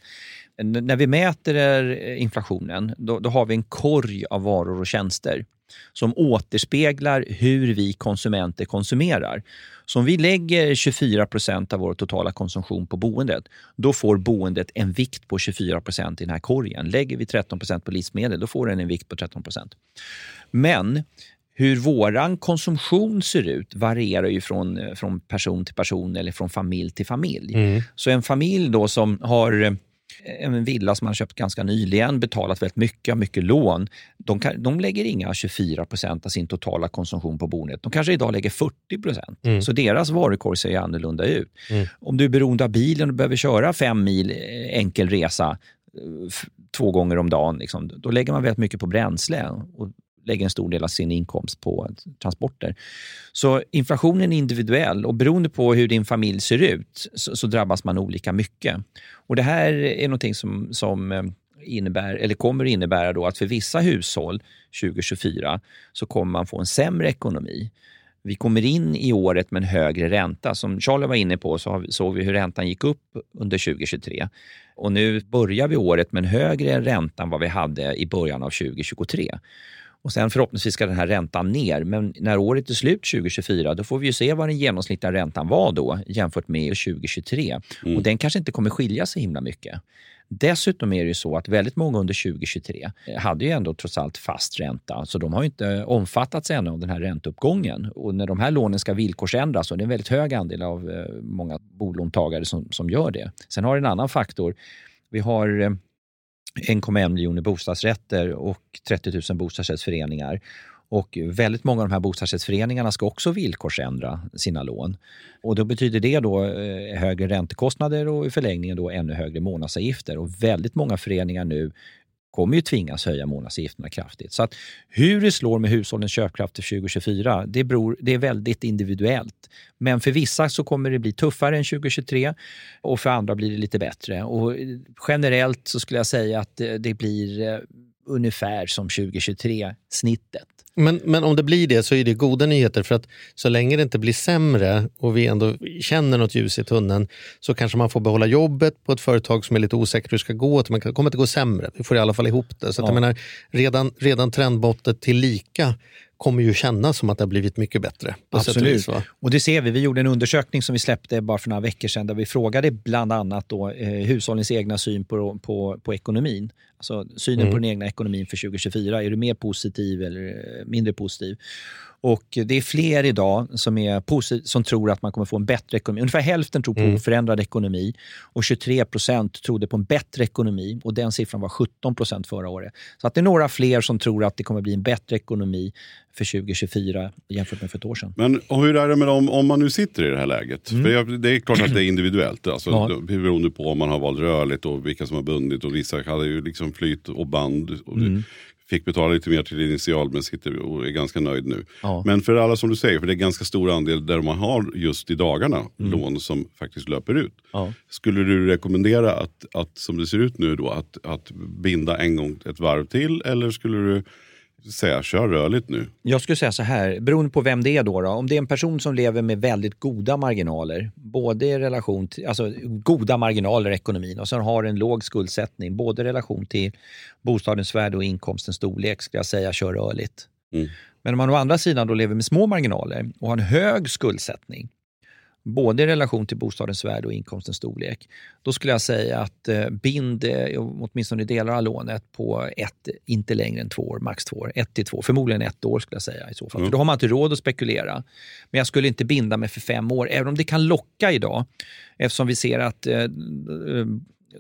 när vi mäter inflationen, då, då, har vi en korg av varor och tjänster som återspeglar hur vi konsumenter konsumerar. Så om vi lägger 24 procent av vår totala konsumtion på boendet, då får boendet en vikt på 24 procent i den här korgen. Lägger vi 13 procent på livsmedel, då får den en vikt på 13 procent. Men hur våran konsumtion ser ut varierar ju från, från person till person eller från familj till familj. Mm. Så en familj då som har en villa som man köpt ganska nyligen, betalat väldigt mycket, har mycket lån. De, kan, de lägger inga 24 procent av sin totala konsumtion på boendet. De kanske idag lägger 40 procent. Mm. Så deras varukorg ser annorlunda ut. Mm. Om du är beroende av bilen och behöver köra fem mil eh, enkel resa eh, två gånger om dagen, liksom, då lägger man väldigt mycket på bränsle. Och lägger en stor del av sin inkomst på transporter. Så inflationen är individuell och beroende på hur din familj ser ut så, så drabbas man olika mycket. Och Det här är någonting som, som eh, innebär, eller kommer innebära då att för vissa hushåll 2024 så kommer man få en sämre ekonomi. Vi kommer in i året med en högre ränta. Som Charlie var inne på så såg vi hur räntan gick upp under 2023. Och nu börjar vi året med en högre ränta än vad vi hade i början av 2023. Och sen förhoppningsvis ska den här räntan ner. Men när året är slut 2024 då får vi ju se vad den genomsnittliga räntan var då jämfört med 2023. Mm. Och den kanske inte kommer skilja sig himla mycket. Dessutom är det ju så att väldigt många under 2023 hade ju ändå trots allt fast ränta, så de har inte omfattats ännu av den här ränteuppgången. Och när de här lånen ska villkorsändras, och det är en väldigt hög andel av eh, många bolåntagare som, som gör det. Sen har vi en annan faktor. Vi har eh, 1,1 miljoner bostadsrätter och 30 000 bostadsrättsföreningar. Och väldigt många av de här bostadsrättsföreningarna ska också villkorsändra sina lån. Och då betyder det då eh, högre räntekostnader och i förlängningen då ännu högre månadsavgifter. Och väldigt många föreningar nu kommer ju tvingas höja månadsavgifterna kraftigt. Så att hur det slår med hushållens köpkraft till 2024, det, beror, det är väldigt individuellt. Men för vissa så kommer det bli tuffare än 2023 och för andra blir det lite bättre. Och generellt så skulle jag säga att det blir eh, ungefär som 2023-snittet. Men, men om det blir det så är det goda nyheter för att så länge det inte blir sämre och vi ändå känner något ljus i tunneln så kanske man får behålla jobbet på ett företag som är lite osäkert hur det ska gå. Det kommer inte gå sämre. Vi får i alla fall ihop det. Så ja. jag menar, redan, redan trendmåttet till lika kommer ju kännas som att det har blivit mycket bättre. Absolut. Vis, och det ser vi. Vi gjorde en undersökning som vi släppte bara för några veckor sedan där vi frågade bland annat då, eh, hushållens egna syn på, på, på ekonomin. Alltså synen mm. på den egna ekonomin för 2024. Är du mer positiv eller eh, mindre positiv? Och det är fler idag som, är som tror att man kommer få en bättre ekonomi. Ungefär hälften tror på mm. oförändrad ekonomi och 23 procent trodde på en bättre ekonomi. och Den siffran var 17 procent förra året. Så att det är några fler som tror att det kommer bli en bättre ekonomi för 2024 jämfört med för ett år sedan. Men och hur är det med dem om man nu sitter i det här läget? Mm. För jag, det är klart att det är individuellt. Alltså, ja. Beroende på om man har valt rörligt och vilka som har bundit. och Vissa hade ju liksom flyt och band. Och mm fick betala lite mer till initial men sitter och är ganska nöjd nu. Ja. Men för alla som du säger, för det är ganska stor andel där man har just i dagarna mm. lån som faktiskt löper ut. Ja. Skulle du rekommendera att, att, som det ser ut nu då, att, att binda en gång ett varv till eller skulle du säga kör rörligt nu? Jag skulle säga så här, beroende på vem det är då, då. Om det är en person som lever med väldigt goda marginaler, både i relation till, alltså goda marginaler i ekonomin och sen har en låg skuldsättning, både i relation till bostadens värde och inkomstens storlek, skulle jag säga kör rörligt. Mm. Men om man å andra sidan då lever med små marginaler och har en hög skuldsättning, både i relation till bostadens värde och inkomstens storlek, då skulle jag säga att eh, bind eh, åtminstone delar av lånet på ett, inte längre än två år, max två år. Ett till två, förmodligen ett år skulle jag säga i så fall. Mm. För då har man inte råd att spekulera. Men jag skulle inte binda mig för fem år, även om det kan locka idag. Eftersom vi ser att eh,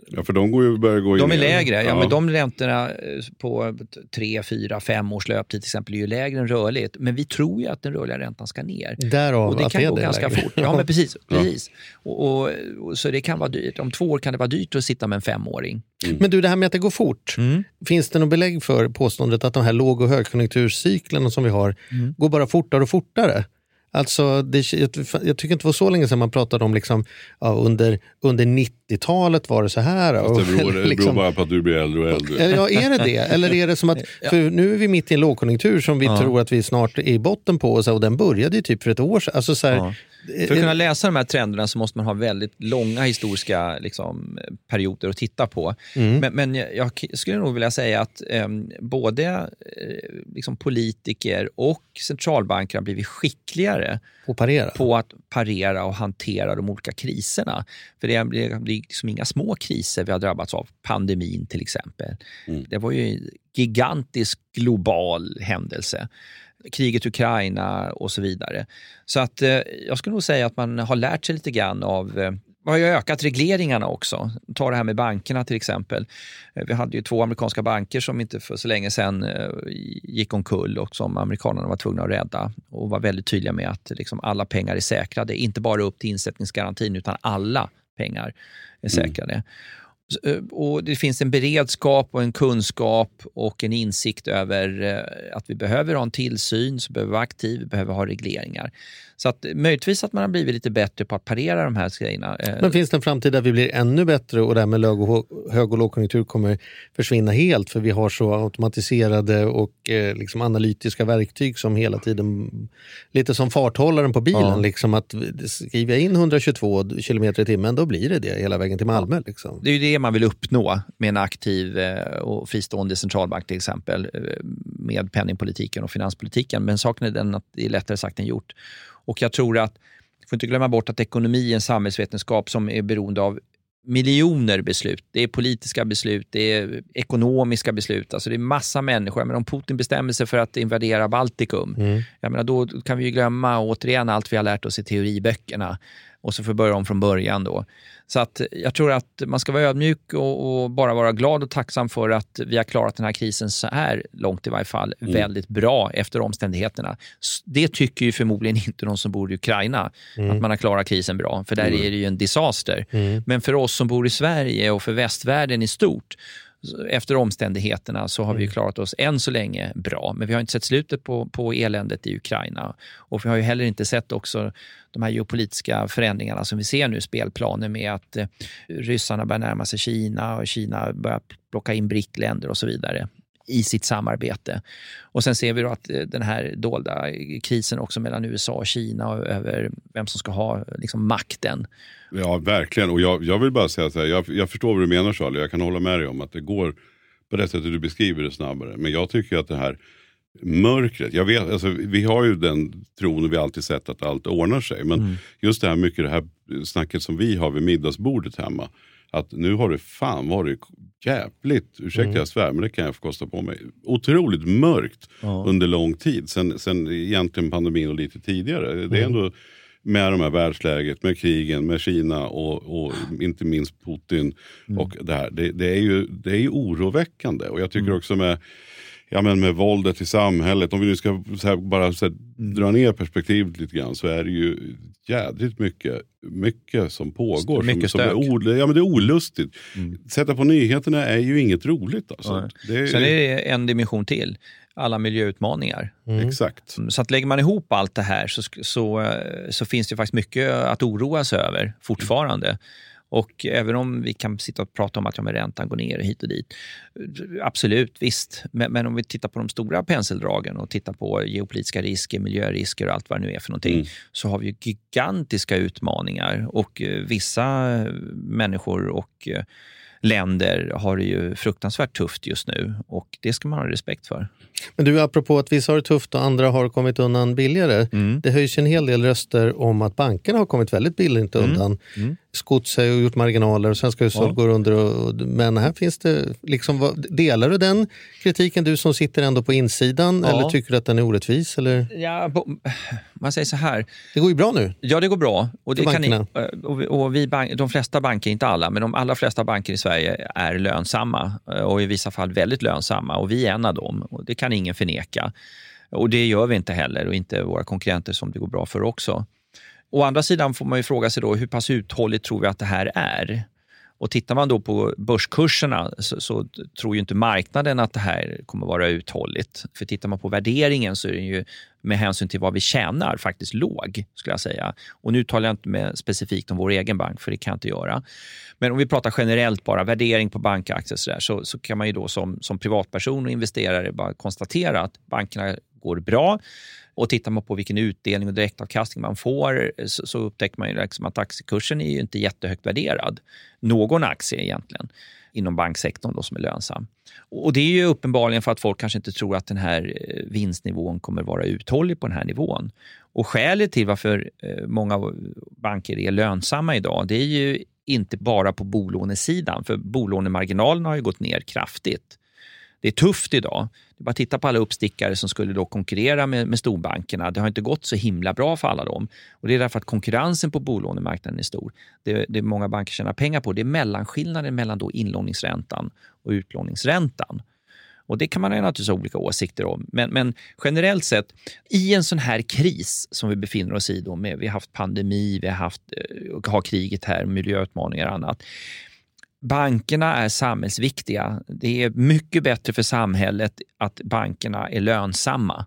Ja, för de går ju, börjar gå De är lägre. Ja. ja. men de räntorna eh, på 3, 4, 5 års löptid till exempel är ju lägre än rörligt. Men vi tror ju att den rörliga räntan ska ner. Därav och det kan gå det ganska lägre. fort. Ja, men precis. precis. Och, och, och, så det kan vara dyrt. Om två år kan det vara dyrt att sitta med en femåring. Mm. Men du, det här med att det går fort. Mm. Finns det något belägg för påståendet att de här låg och högkonjunkturcyklerna som vi har mm. går bara fortare och fortare? Alltså, det, jag, jag, tycker inte det var så länge sedan man pratade om liksom, ja, under, under 90-talet var det så här. Fast det beror, det liksom, beror bara på att du blir äldre och äldre. Ja, är det det? Eller är det som att, för nu är vi mitt i en lågkonjunktur som vi ja. tror att vi snart är i botten på och, så, och den började ju typ för ett år sedan. Alltså, så här, ja. För att kunna läsa de här trenderna så måste man ha väldigt långa historiska liksom, perioder att titta på. Mm. Men, men, jag skulle nog vilja säga att eh, både eh, liksom politiker och centralbanker har blivit skickligare på, parera. på att parera och hantera de olika kriserna. För det är, det är liksom inga små kriser vi har drabbats av. Pandemin till exempel. Mm. Det var ju en gigantisk global händelse kriget i Ukraina och så vidare. Så att eh, jag skulle nog säga att man har lärt sig lite grann av eh, vi har ju ökat regleringarna också. Ta det här med bankerna till exempel. Eh, vi hade ju två amerikanska banker som inte för så länge sedan eh, gick omkull och som amerikanerna var tvungna att rädda och var väldigt tydliga med att liksom alla pengar är säkrade. Inte bara upp till insättningsgarantin utan alla pengar är mm. säkrade. Mm. Eh, och det finns en beredskap och en kunskap och en insikt över eh, att vi behöver ha en tillsyn, så behöver vara aktiv, vi behöver ha regleringar. Så att möjligtvis att man har blivit lite bättre på att parera de här grejerna. Eh, Men finns det en framtid där vi blir ännu bättre och därmed hög och lågkonjunktur kommer försvinna helt för vi har så automatiserade och eh, liksom analytiska verktyg som hela tiden, lite som farthållaren på bilen, ja. liksom att skriver jag in 122 km i timmen då blir det det hela vägen till Malmö. Liksom. Det är ju det man vill uppnå med en aktiv eh, och fristående centralbank till exempel med penningpolitiken och finanspolitiken. Men saken är den att det är lättare sagt än gjort. Och jag tror att, får inte glömma bort att ekonomi är en samhällsvetenskap som är beroende av miljoner beslut. Det är politiska beslut, det är ekonomiska beslut. Alltså det är massa människor. Men om Putin bestämmer sig för att invadera Baltikum, mm. jag menar, då kan vi glömma återigen allt vi har lärt oss i teoriböckerna och så får vi börja om från början. då. Så att jag tror att man ska vara ödmjuk och, och, bara vara glad och tacksam för att vi har klarat den här krisen så här långt i varje fall mm. väldigt bra efter omständigheterna. Det tycker ju förmodligen inte de som bor i Ukraina, mm. att man har klarat krisen bra, för där mm. är det ju en disaster. Mm. Men för oss som bor i Sverige och för västvärlden i stort efter omständigheterna så har vi mm. klarat oss än så länge bra. Men vi har inte sett slutet på, på eländet i Ukraina. Och vi har ju heller inte sett också de här geopolitiska förändringarna som vi ser nu, spelplaner med att eh, ryssarna börjar närma sig Kina och Kina börjar plocka in BRIC-länder och så vidare i sitt samarbete. Och sen ser vi då att eh, den här dolda krisen också mellan USA och Kina och över vem som ska ha liksom, makten. Ja, verkligen. Och jag, jag vill bara säga så här, jag, jag förstår vad du menar Charlie. Jag kan hålla med dig om att det går på det sättet du beskriver det snabbare. Men jag tycker att det här mörkret. Jag vet, alltså, vi har ju den tron och vi har alltid sett att allt ordnar sig. Men mm. just det här mycket det här snacket som vi har vid middagsbordet hemma. Att nu har det fan varit jävligt, ursäkta mm. jag svär, men det kan jag få kosta på mig. Otroligt mörkt ja. under lång tid. Sen, sen egentligen pandemin och lite tidigare. Mm. Det är mm. ändå med de här världsläget, med krigen, med Kina och, och inte minst Putin. Mm. och det här. Det, det, är ju, det är oroväckande. Och jag tycker mm. också med ja, men med våldet i samhället, om vi nu ska så här, bara så här, mm. dra ner perspektivet lite grann så är det ju jädrigt mycket, mycket som pågår. Mycket som, som är, o, ja, men det är olustigt. Mm. Sätta på nyheterna är ju inget roligt. Alltså. Det är, Sen är det en dimension till alla miljöutmaningar. Mm. Exakt. Så att lägger man ihop allt det här så, så, så finns det faktiskt mycket att oroa sig över fortfarande. Mm. Och även om vi kan sitta och prata om att ja, räntan går ner hit och dit. Absolut, visst. Men, men, om vi tittar på de stora penseldragen och tittar på geopolitiska risker, miljörisker och allt vad det nu är för någonting, mm. så har vi gigantiska utmaningar och eh, vissa människor och eh, länder har det ju fruktansvärt tufft just nu och det ska man ha respekt för. Men du, apropå att vissa har det tufft och andra har kommit undan billigare. Mm. Det höjs en hel del röster om att bankerna har kommit väldigt billigt mm. undan. Mm skott sig och gjort marginaler och svenska hushåll ja. går under. Och, men här finns det, liksom, delar du den kritiken du som sitter ändå på insidan ja. eller tycker du att den är orättvis? Eller? Ja, man säger så här. Det går ju bra nu. Ja, det går bra. Och, det kan ni, och, och vi bank, de flesta banker, inte alla, men de allra flesta banker i Sverige är lönsamma och i vissa fall väldigt lönsamma och vi är en av dem. Och det kan ingen förneka. Och det gör vi inte heller och inte våra konkurrenter som det går bra för också. Å andra sidan får man ju fråga sig då hur pass uthålligt tror vi att det här är? Och tittar man då på börskurserna så, så, tror ju inte marknaden att det här kommer vara uthålligt. För tittar man på värderingen så är den ju med hänsyn till vad vi tjänar faktiskt låg, skulle jag säga. Och nu talar jag inte med specifikt om vår egen bank, för det kan jag inte göra. Men om vi pratar generellt bara, värdering på bankaktier så, där, så, så kan man ju då som, som privatperson och investerare bara konstatera att bankerna går bra. Och tittar man på vilken utdelning och direktavkastning man får så, så upptäcker man ju liksom att aktiekursen är ju inte jättehögt värderad. Någon aktie egentligen inom banksektorn då som är lönsam. Och Det är ju uppenbarligen för att folk kanske inte tror att den här eh, vinstnivån kommer vara uthållig på den här nivån. Och Skälet till varför eh, många banker är lönsamma idag det är ju inte bara på bolånesidan, för bolånemarginalerna har ju gått ner kraftigt. Det är tufft idag. Det är bara att titta på alla uppstickare som skulle då konkurrera med, med storbankerna. Det har inte gått så himla bra för alla dem. Och Det är därför att konkurrensen på bolånemarknaden är stor. Det, det många banker tjänar pengar på det är mellanskillnaden mellan då inlåningsräntan och utlåningsräntan. Och Det kan man naturligtvis ha olika åsikter om. Men, men, generellt sett, i en sån här kris som vi befinner oss i, då med, vi har haft pandemi, vi har haft, eh, har kriget här, miljöutmaningar och annat. Bankerna är samhällsviktiga. Det är mycket bättre för samhället att bankerna är lönsamma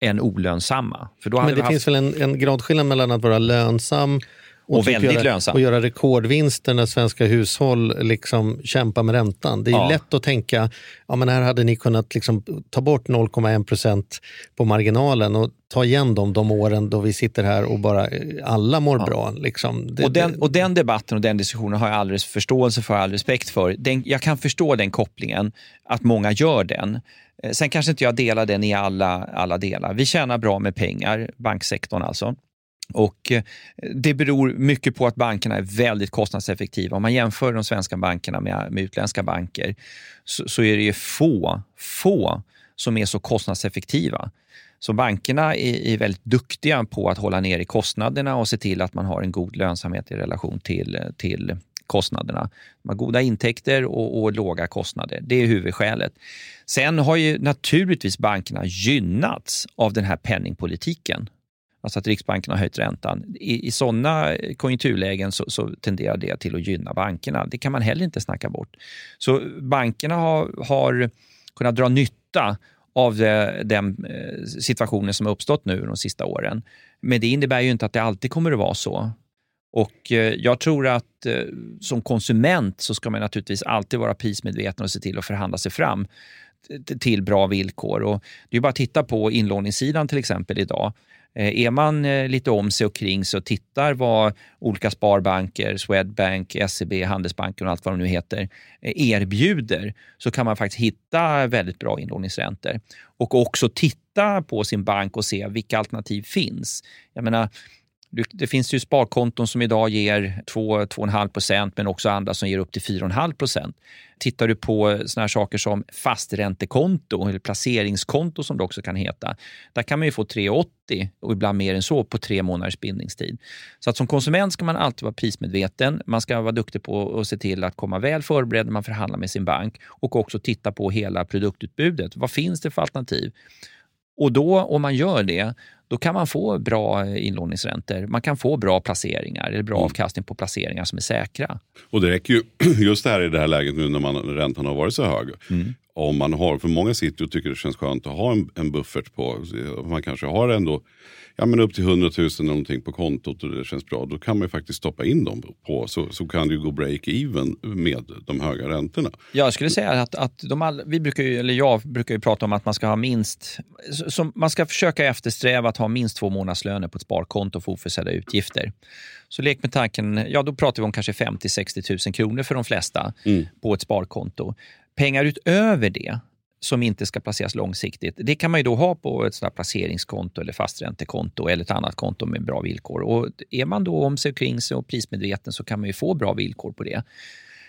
än olönsamma. För då Men det haft... finns väl en, en gradskillnad mellan att vara lönsam och, och väldigt göra, lönsam. Och göra rekordvinster när svenska hushåll liksom kämpar med räntan. Det är ja. lätt att tänka, ja men här hade ni kunnat liksom ta bort 0,1 procent på marginalen och ta igen dem de åren då vi sitter här och bara alla mår ja. bra. Liksom. Det, och, den, och den debatten och den diskussionen har jag alldeles förståelse för, all respekt för. Den, jag kan förstå den kopplingen, att många gör den. Eh, sen kanske inte jag delar den i alla, alla delar. Vi tjänar bra med pengar, banksektorn alltså. Och eh, Det beror mycket på att bankerna är väldigt kostnadseffektiva. Om man jämför de svenska bankerna med, med utländska banker så, så, är det få, få som är så kostnadseffektiva. Så bankerna är, är, väldigt duktiga på att hålla nere kostnaderna och se till att man har en god lönsamhet i relation till, till kostnaderna. De har goda intäkter och, och låga kostnader. Det är huvudskälet. Sen har ju naturligtvis bankerna gynnats av den här penningpolitiken alltså att Riksbanken har höjt räntan. I, i sådana konjunkturlägen så, så, tenderar det till att gynna bankerna. Det kan man heller inte snacka bort. Så bankerna har, har kunnat dra nytta av den eh, situationen som har uppstått nu de sista åren. Men det innebär ju inte att det alltid kommer att vara så. Och eh, Jag tror att eh, som konsument så ska man naturligtvis alltid vara prismedveten och se till att förhandla sig fram till bra villkor. Och det är bara att titta på inlåningssidan till exempel idag. Eh, är man eh, lite om sig och kring sig och tittar vad olika sparbanker, Swedbank, SEB, Handelsbanken och allt vad de nu heter eh, erbjuder så kan man faktiskt hitta väldigt bra inlåningsräntor. Och också titta på sin bank och se vilka alternativ finns. Jag menar, det finns ju sparkonton som idag ger 2-2,5 procent men också andra som ger upp till 4,5 procent. Tittar du på såna här saker som fasträntekonto eller placeringskonto som det också kan heta, där kan man ju få 3,80 och ibland mer än så på tre månaders bindningstid. Så att som konsument ska man alltid vara prismedveten. Man ska vara duktig på att se till att komma väl förberedd när man förhandlar med sin bank och också titta på hela produktutbudet. Vad finns det för alternativ? Och då, om man gör det, då kan man få bra inlåningsräntor. Man kan få bra placeringar eller bra mm. avkastning på placeringar som är säkra. Och det räcker ju, just det här i det här läget nu när man, räntan har varit så hög. Mm. Om man har, för många sitter och tycker det känns skönt att ha en, en buffert på, man kanske har ändå ja, men upp till 100 000 någonting på kontot och det känns bra. Då kan man ju faktiskt stoppa in dem på så, så kan det ju gå break-even med de höga räntorna. Jag skulle säga att, att de all, vi brukar ju, eller jag brukar ju prata om att man ska ha minst, som, man ska försöka eftersträva att ha minst två månadslöner på ett sparkonto för oförutsedda utgifter. Så lek med tanken, ja då pratar vi om kanske 50-60 000 kronor för de flesta mm. på ett sparkonto. Pengar utöver det, som inte ska placeras långsiktigt. Det kan man ju då ha på ett sådant placeringskonto eller fasträntekonto eller ett annat konto med bra villkor. Och är man då om sig och kring sig och prismedveten så kan man ju få bra villkor på det.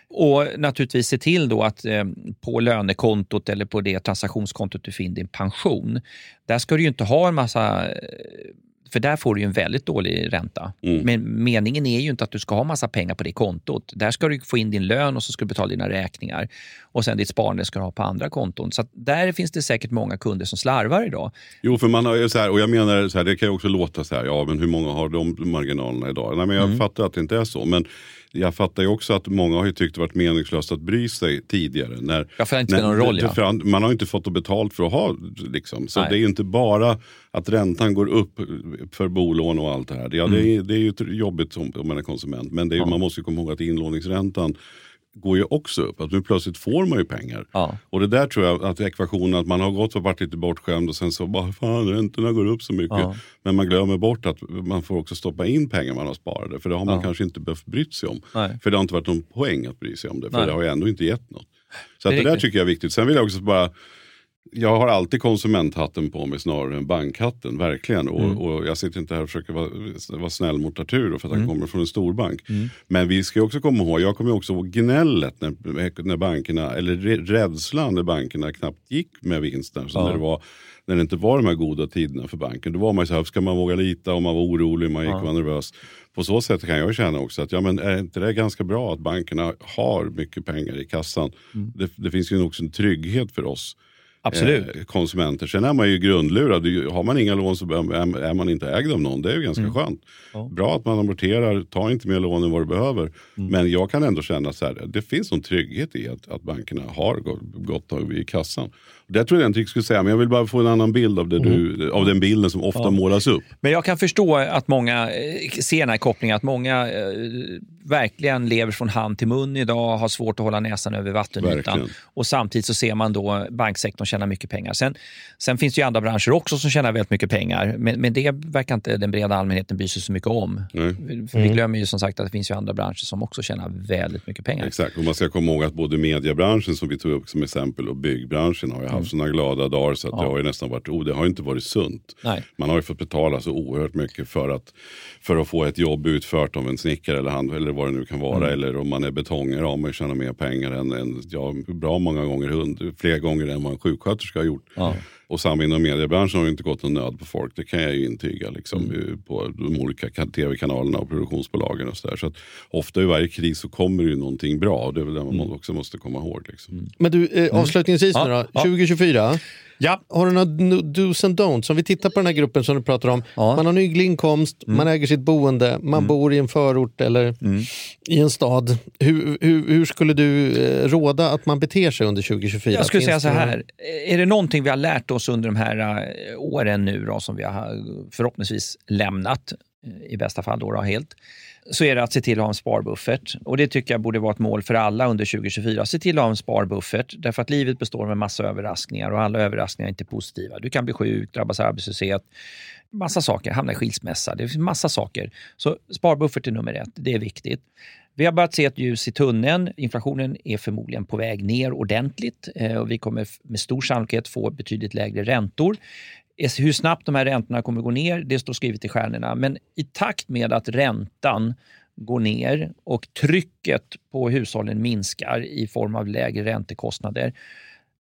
Och naturligtvis se till då att eh, på lönekontot eller på det transaktionskontot du får in din pension, där ska du ju inte ha en massa eh, för där får du en väldigt dålig ränta. Mm. Men meningen är ju inte att du ska ha massa pengar på det kontot. Där ska du få in din lön och så ska du betala dina räkningar. Och sen ditt sparande ska du ha på andra konton. Så där finns det säkert många kunder som slarvar idag. Jo, för man har ju så här, och jag menar så här, det kan ju också låta så här, ja men hur många har de marginalerna idag? Nej, men jag mm. fattar att det inte är så. Men jag fattar ju också att många har ju tyckt det varit meningslöst att bry sig tidigare. När, ja, för det inte när, någon roll. Ja. Man har inte fått betalt för att ha. Liksom. Så Nej. det är ju inte bara att räntan går upp för bolån och allt det här. Ja, mm. det, är, det är ju jobbigt om, man är konsument. Men är, ja. man måste komma ihåg att inlåningsräntan går ju också upp. Att nu plötsligt får man ju pengar. Ja. Och det där tror jag att ekvationen att man har gått och varit lite bortskämd och sen så bara fan räntorna går upp så mycket. Ja. Men man glömmer bort att man får också stoppa in pengar man har sparade. För det har man ja. kanske inte behövt brytt sig om. Nej. För det har inte varit någon poäng att bry sig om det. För Nej. det har ju ändå inte gett något. Så det, det där tycker jag är viktigt. Sen vill jag också bara jag har alltid konsumenthatten på mig snarare än bankhatten, verkligen. Och, Mm. och jag sitter inte här och försöker vara, vara snäll mot Arturo för att han Mm. kommer från en storbank. Men vi ska också komma ihåg, jag kommer också ihåg gnället när, när bankerna, eller rädslan när bankerna knappt gick med vinsten. Så Ja. när, det var, när det inte var de här goda tiderna för banken, då var man ju så här, ska man våga lita och man var orolig, man gick och var nervös. På så sätt kan jag känna också att ja, men är inte det ganska bra att bankerna har mycket pengar i kassan? Mm. Det, det finns ju också en trygghet för oss Absolut. eh, konsumenter. Sen är man ju grundlurad. Har man inga lån så är man inte ägd av någon. Det är ju ganska Mm. skönt. Bra att man amorterar, ta inte mer lån än vad du behöver. Mm. Men jag kan ändå känna så här, det finns någon trygghet i att, att bankerna har gått, gått av i kassan. Det tror jag inte jag skulle säga, men jag vill bara få en annan bild av, det Mm. du, av den bilden som ofta målas upp. Men jag kan förstå att många eh, ser den här kopplingen, att många eh, verkligen lever från hand till mun idag, har svårt att hålla näsan över vattenytan. Verkligen. Och samtidigt så ser man då banksektorn tjäna mycket pengar. Sen, sen finns det ju andra branscher också som tjänar väldigt mycket pengar, men, men det verkar inte den breda allmänheten bry sig så mycket om. För vi glömmer ju som sagt att det finns ju andra branscher som också tjänar väldigt mycket pengar. Exakt, och man ska komma ihåg att både mediebranschen som vi tog upp som exempel och byggbranschen har ju haft sådana glada dagar så att det har ju nästan varit, oh, det har inte varit sunt. Nej. Man har ju fått betala så oerhört mycket för att, för att få ett jobb utfört av en snickare eller, hand, eller vad det nu kan vara. Eller om man är betongare har man ju tjänat mer pengar än, än ja, bra många gånger, hund, fler gånger än vad en sjuksköterska har gjort. Och samma inom mediebranschen har ju inte gått någon nöd på folk, det kan jag ju intyga liksom, Mm. på de olika ka- tv-kanalerna och produktionsbolagen. Och så där. så ofta i varje kris så kommer det ju någonting bra och det är väl det man Mm. också måste komma ihåg. Liksom. Men du, eh, avslutningsvis nu då, Ja, ja. 2024. Ja. Har du några dos and don'ts? Om vi tittar på den här gruppen som du pratar om. Ja. Mm. Man har en hygglig inkomst, man äger sitt boende, man bor i en förort eller i en stad. Hur, hur, hur skulle du eh, råda att man beter sig under 2024? Jag skulle säga Finns så det några- här, är det någonting vi har lärt oss under de här eh, åren nu då, som vi har förhoppningsvis lämnat, eh, i bästa fall då, då helt, så är det att se till att ha en sparbuffert. Och det tycker jag borde vara ett mål för alla under 2024. Se till att ha en sparbuffert, därför att livet består med massa överraskningar och alla överraskningar är inte positiva. Du kan bli sjuk, drabbas av arbetslöshet, massa saker, hamna i skilsmässa, det finns massa saker. Så sparbuffert är nummer ett, det är viktigt. Vi har börjat se ett ljus i tunneln. Inflationen är förmodligen på väg ner ordentligt eh, och vi kommer med stor sannolikhet få betydligt lägre räntor. Hur snabbt de här räntorna kommer gå ner, det står skrivet i stjärnorna. Men i takt med att räntan går ner och trycket på hushållen minskar i form av lägre räntekostnader,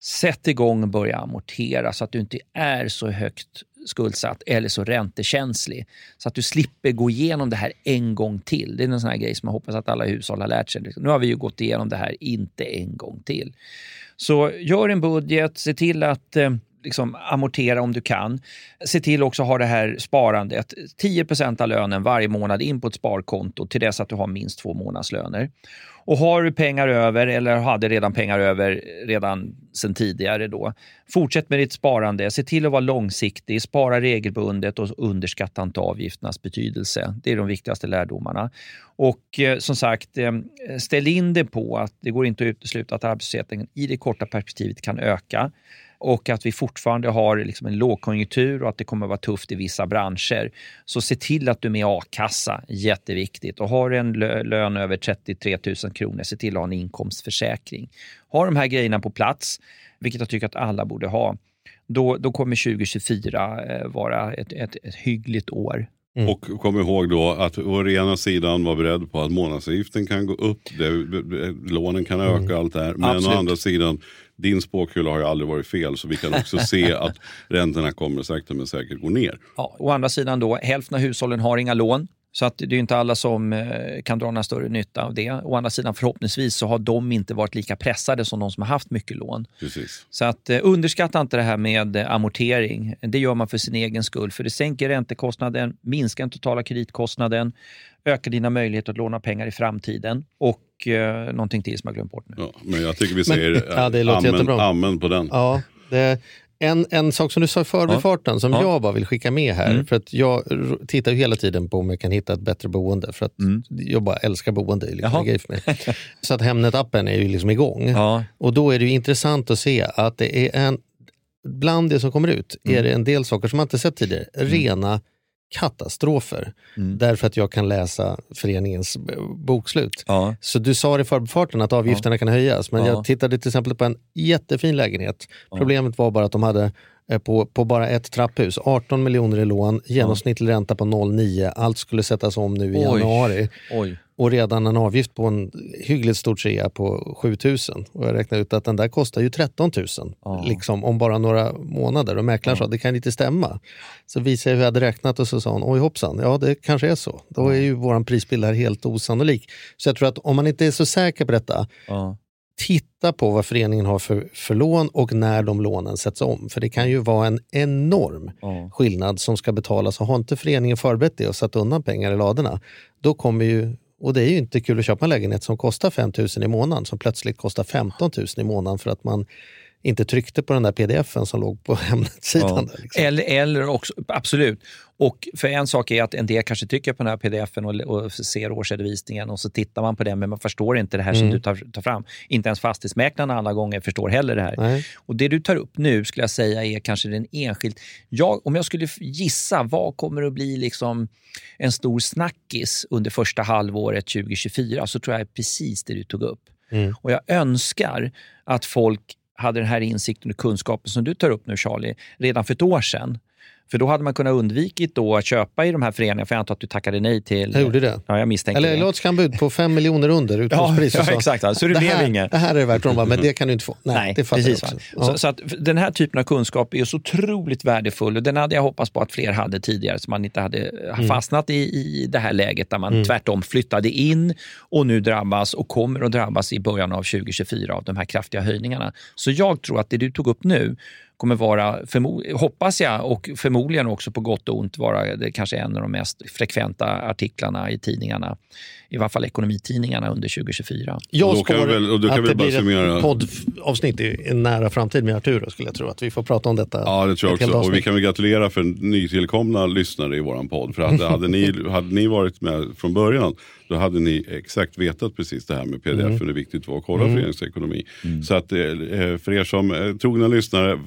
sätt igång och börja amortera så att du inte är så högt skuldsatt eller så räntekänslig. Så att du slipper gå igenom det här en gång till. Det är en sån här grej som jag hoppas att alla hushåll har lärt sig. Nu har vi ju gått igenom det här, inte en gång till. Så gör en budget, se till att eh, liksom amortera om du kan. Se till också att ha det här sparandet. 10% av lönen varje månad in på ett sparkonto till dess att du har minst två månadslöner. Och har du pengar över eller hade redan pengar över redan sen tidigare då, fortsätt med ditt sparande. Se till att vara långsiktig, spara regelbundet och underskatta inte avgifternas betydelse. Det är de viktigaste lärdomarna. Och eh, som sagt, eh, ställ in det på att det går inte att utesluta att arbetslösheten i det korta perspektivet kan öka och att vi fortfarande har liksom en lågkonjunktur och att det kommer att vara tufft i vissa branscher. Så se till att du är med i a-kassa, jätteviktigt. Och har du en lö- lön över 33 000 kronor, se till att ha en inkomstförsäkring. Ha de här grejerna på plats, vilket jag tycker att alla borde ha. Då, då kommer 2024 eh, vara ett, ett, ett hyggligt år. Och kom ihåg då att å ena sidan vara beredd på att månadsavgiften kan gå upp, det, lånen kan öka och allt det här. Men Absolut. å andra sidan, din spåkula har ju aldrig varit fel så vi kan också se att räntorna kommer sakta men säkert gå ner. Ja, å andra sidan då, hälften av hushållen har inga lån. Så att det är inte alla som eh, kan dra några större nytta av det. Å andra sidan förhoppningsvis så har de inte varit lika pressade som de som har haft mycket lån. Precis. Så att eh, underskatta inte det här med eh, amortering. Det gör man för sin egen skull. För det sänker räntekostnaden, minskar den totala kreditkostnaden, ökar dina möjligheter att låna pengar i framtiden och eh, någonting till som jag glömt bort nu. Ja, men jag tycker vi säger ja, det låter amen, jättebra. amen på den. Ja, det, en, en sak som du sa i förbifarten som Ja. jag bara vill skicka med här. Mm. För att Jag tittar ju hela tiden på om jag kan hitta ett bättre boende. För att jag bara älskar boende. Liksom. Så att Hemnet-appen är ju liksom igång. Ja. Och då är det ju intressant att se att det är en, bland det som kommer ut är det en del saker som man inte sett tidigare. Rena katastrofer. Därför att jag kan läsa föreningens bokslut. Ja. Så du sa i förbifarten att avgifterna kan höjas, men Ja. jag tittade till exempel på en jättefin lägenhet. Problemet var bara att de hade eh, på, på bara ett trapphus 18 miljoner i lån, genomsnittlig ränta på 0,9. Allt skulle sättas om nu i Oj. januari. Oj. Och redan en avgift på en hyggligt stor trea på 7000. Och jag räknade ut att den där kostar ju 13 000 Ja. liksom, om bara några månader. Och mäklaren sa det kan inte stämma. Så visade jag hur jag hade räknat och så sa hon oj hoppsan, ja det kanske är så. Då är ju vår prisbild här helt osannolik. Så jag tror att om man inte är så säker på detta, Ja. titta på vad föreningen har för, för lån och när de lånen sätts om. För det kan ju vara en enorm Ja. skillnad som ska betalas. Och har inte föreningen förberett det och satt undan pengar i ladorna, då kommer ju och det är ju inte kul att köpa en lägenhet som kostar 5 000 i månaden som plötsligt kostar 15 000 i månaden för att man inte tryckte på den där pdfen som låg på Hemnet-sidan. Ja. liksom. Eller, eller också, absolut. Och för en sak är att en del kanske tycker på den här pdfen och, och ser årsredovisningen och så tittar man på den men man förstår inte det här som Mm. du tar, tar fram. Inte ens fastighetsmäklarna alla gånger förstår heller det här. Nej. Och Det du tar upp nu skulle jag säga är kanske den enskilt... Jag, om jag skulle gissa, vad kommer att bli liksom en stor snackis under första halvåret 2024 så tror jag är precis det du tog upp. Mm. Och Jag önskar att folk hade den här insikten och kunskapen som du tar upp nu Charlie, redan för ett år sedan. För då hade man kunnat undvikit då att köpa i de här föreningarna, för jag antar att du tackade nej till... Jag gjorde det. Ja, jag misstänker Eller låt skambud på 5 miljoner under utgångspris. Ja, och ja, exakt. Alltså, det det, blev här, inget. det här är det värt. Bara, men det kan du inte få. Nej, Nej, det fattar precis. jag också. Ja. Så, så att den här typen av kunskap är så otroligt värdefull och den hade jag hoppats på att fler hade tidigare så man inte hade Mm. fastnat i, i det här läget där man tvärtom flyttade in och nu drabbas och kommer att drabbas i början av 2024 av de här kraftiga höjningarna. Så jag tror att det du tog upp nu kommer vara, hoppas jag, och förmodligen också på gott och ont vara det kanske en av de mest frekventa artiklarna i tidningarna, i varje fall ekonomitidningarna under 2024. Jag Och då kan spår vi väl- och då kan att vi det bara blir summera- ett poddavsnitt i en nära framtid med Arturo skulle jag tro. Att vi får prata om detta. Ja, det tror jag också. Och vi kan väl gratulera för nytillkomna lyssnare i våran podd. För hade, hade, ni, hade ni varit med från början, då hade ni exakt vetat precis det här med pdf, Mm. hur det är viktigt att vara och kolla föreningens ekonomi. Så att eh, för er som är trogna lyssnare,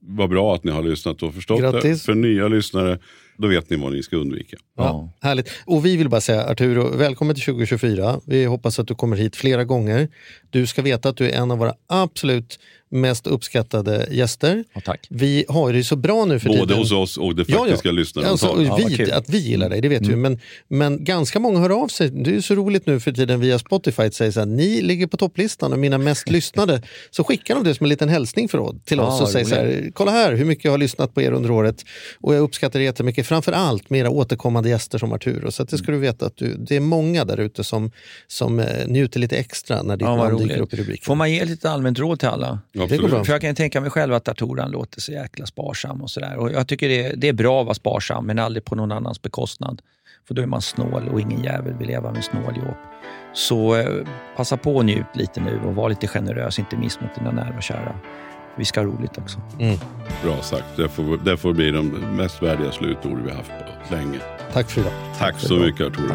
vad bra att ni har lyssnat och förstått det. Grattis. För nya lyssnare, då vet ni vad ni ska undvika. Ja, härligt. Och vi vill bara säga Arturo, välkommen till 2024. Vi hoppas att du kommer hit flera gånger. Du ska veta att du är en av våra absolut mest uppskattade gäster. Ja, tack. Vi har det så bra nu för Både tiden. hos oss och det faktiska. Alltså, Ja, vad vi, kul. Mm. att vi gillar dig, det vet vi. Men, men ganska många hör av sig. Det är så roligt nu för tiden via Spotify att säga så här, ni ligger på topplistan och mina mest lyssnade. Så skickar de det som en liten hälsning för, till Ja, oss och säger så här, kolla här hur mycket jag har lyssnat på er under året. Och jag uppskattar det jättemycket. Framför allt med era återkommande gäster som Arturo. Så att det ska du veta att du, det är många där ute som, som eh, njuter lite extra när ditt Ja, namn dyker upp i rubriken. Får man ge lite allmänt råd till alla? Absolut. För jag kan tänka mig själv att datoran låter så jäkla sparsam och sådär. Och jag tycker det är, det är bra att vara sparsam, men aldrig på någon annans bekostnad. För då är man snål och ingen jävel vill leva med snåljåp. Så eh, passa på och njut lite nu och var lite generös, inte minst mot dina nära och kära. Vi ska ha roligt också. Bra sagt. Det får, det får bli de mest värdiga slutord vi har haft på länge. Tack för idag. Tack så mycket Arturo.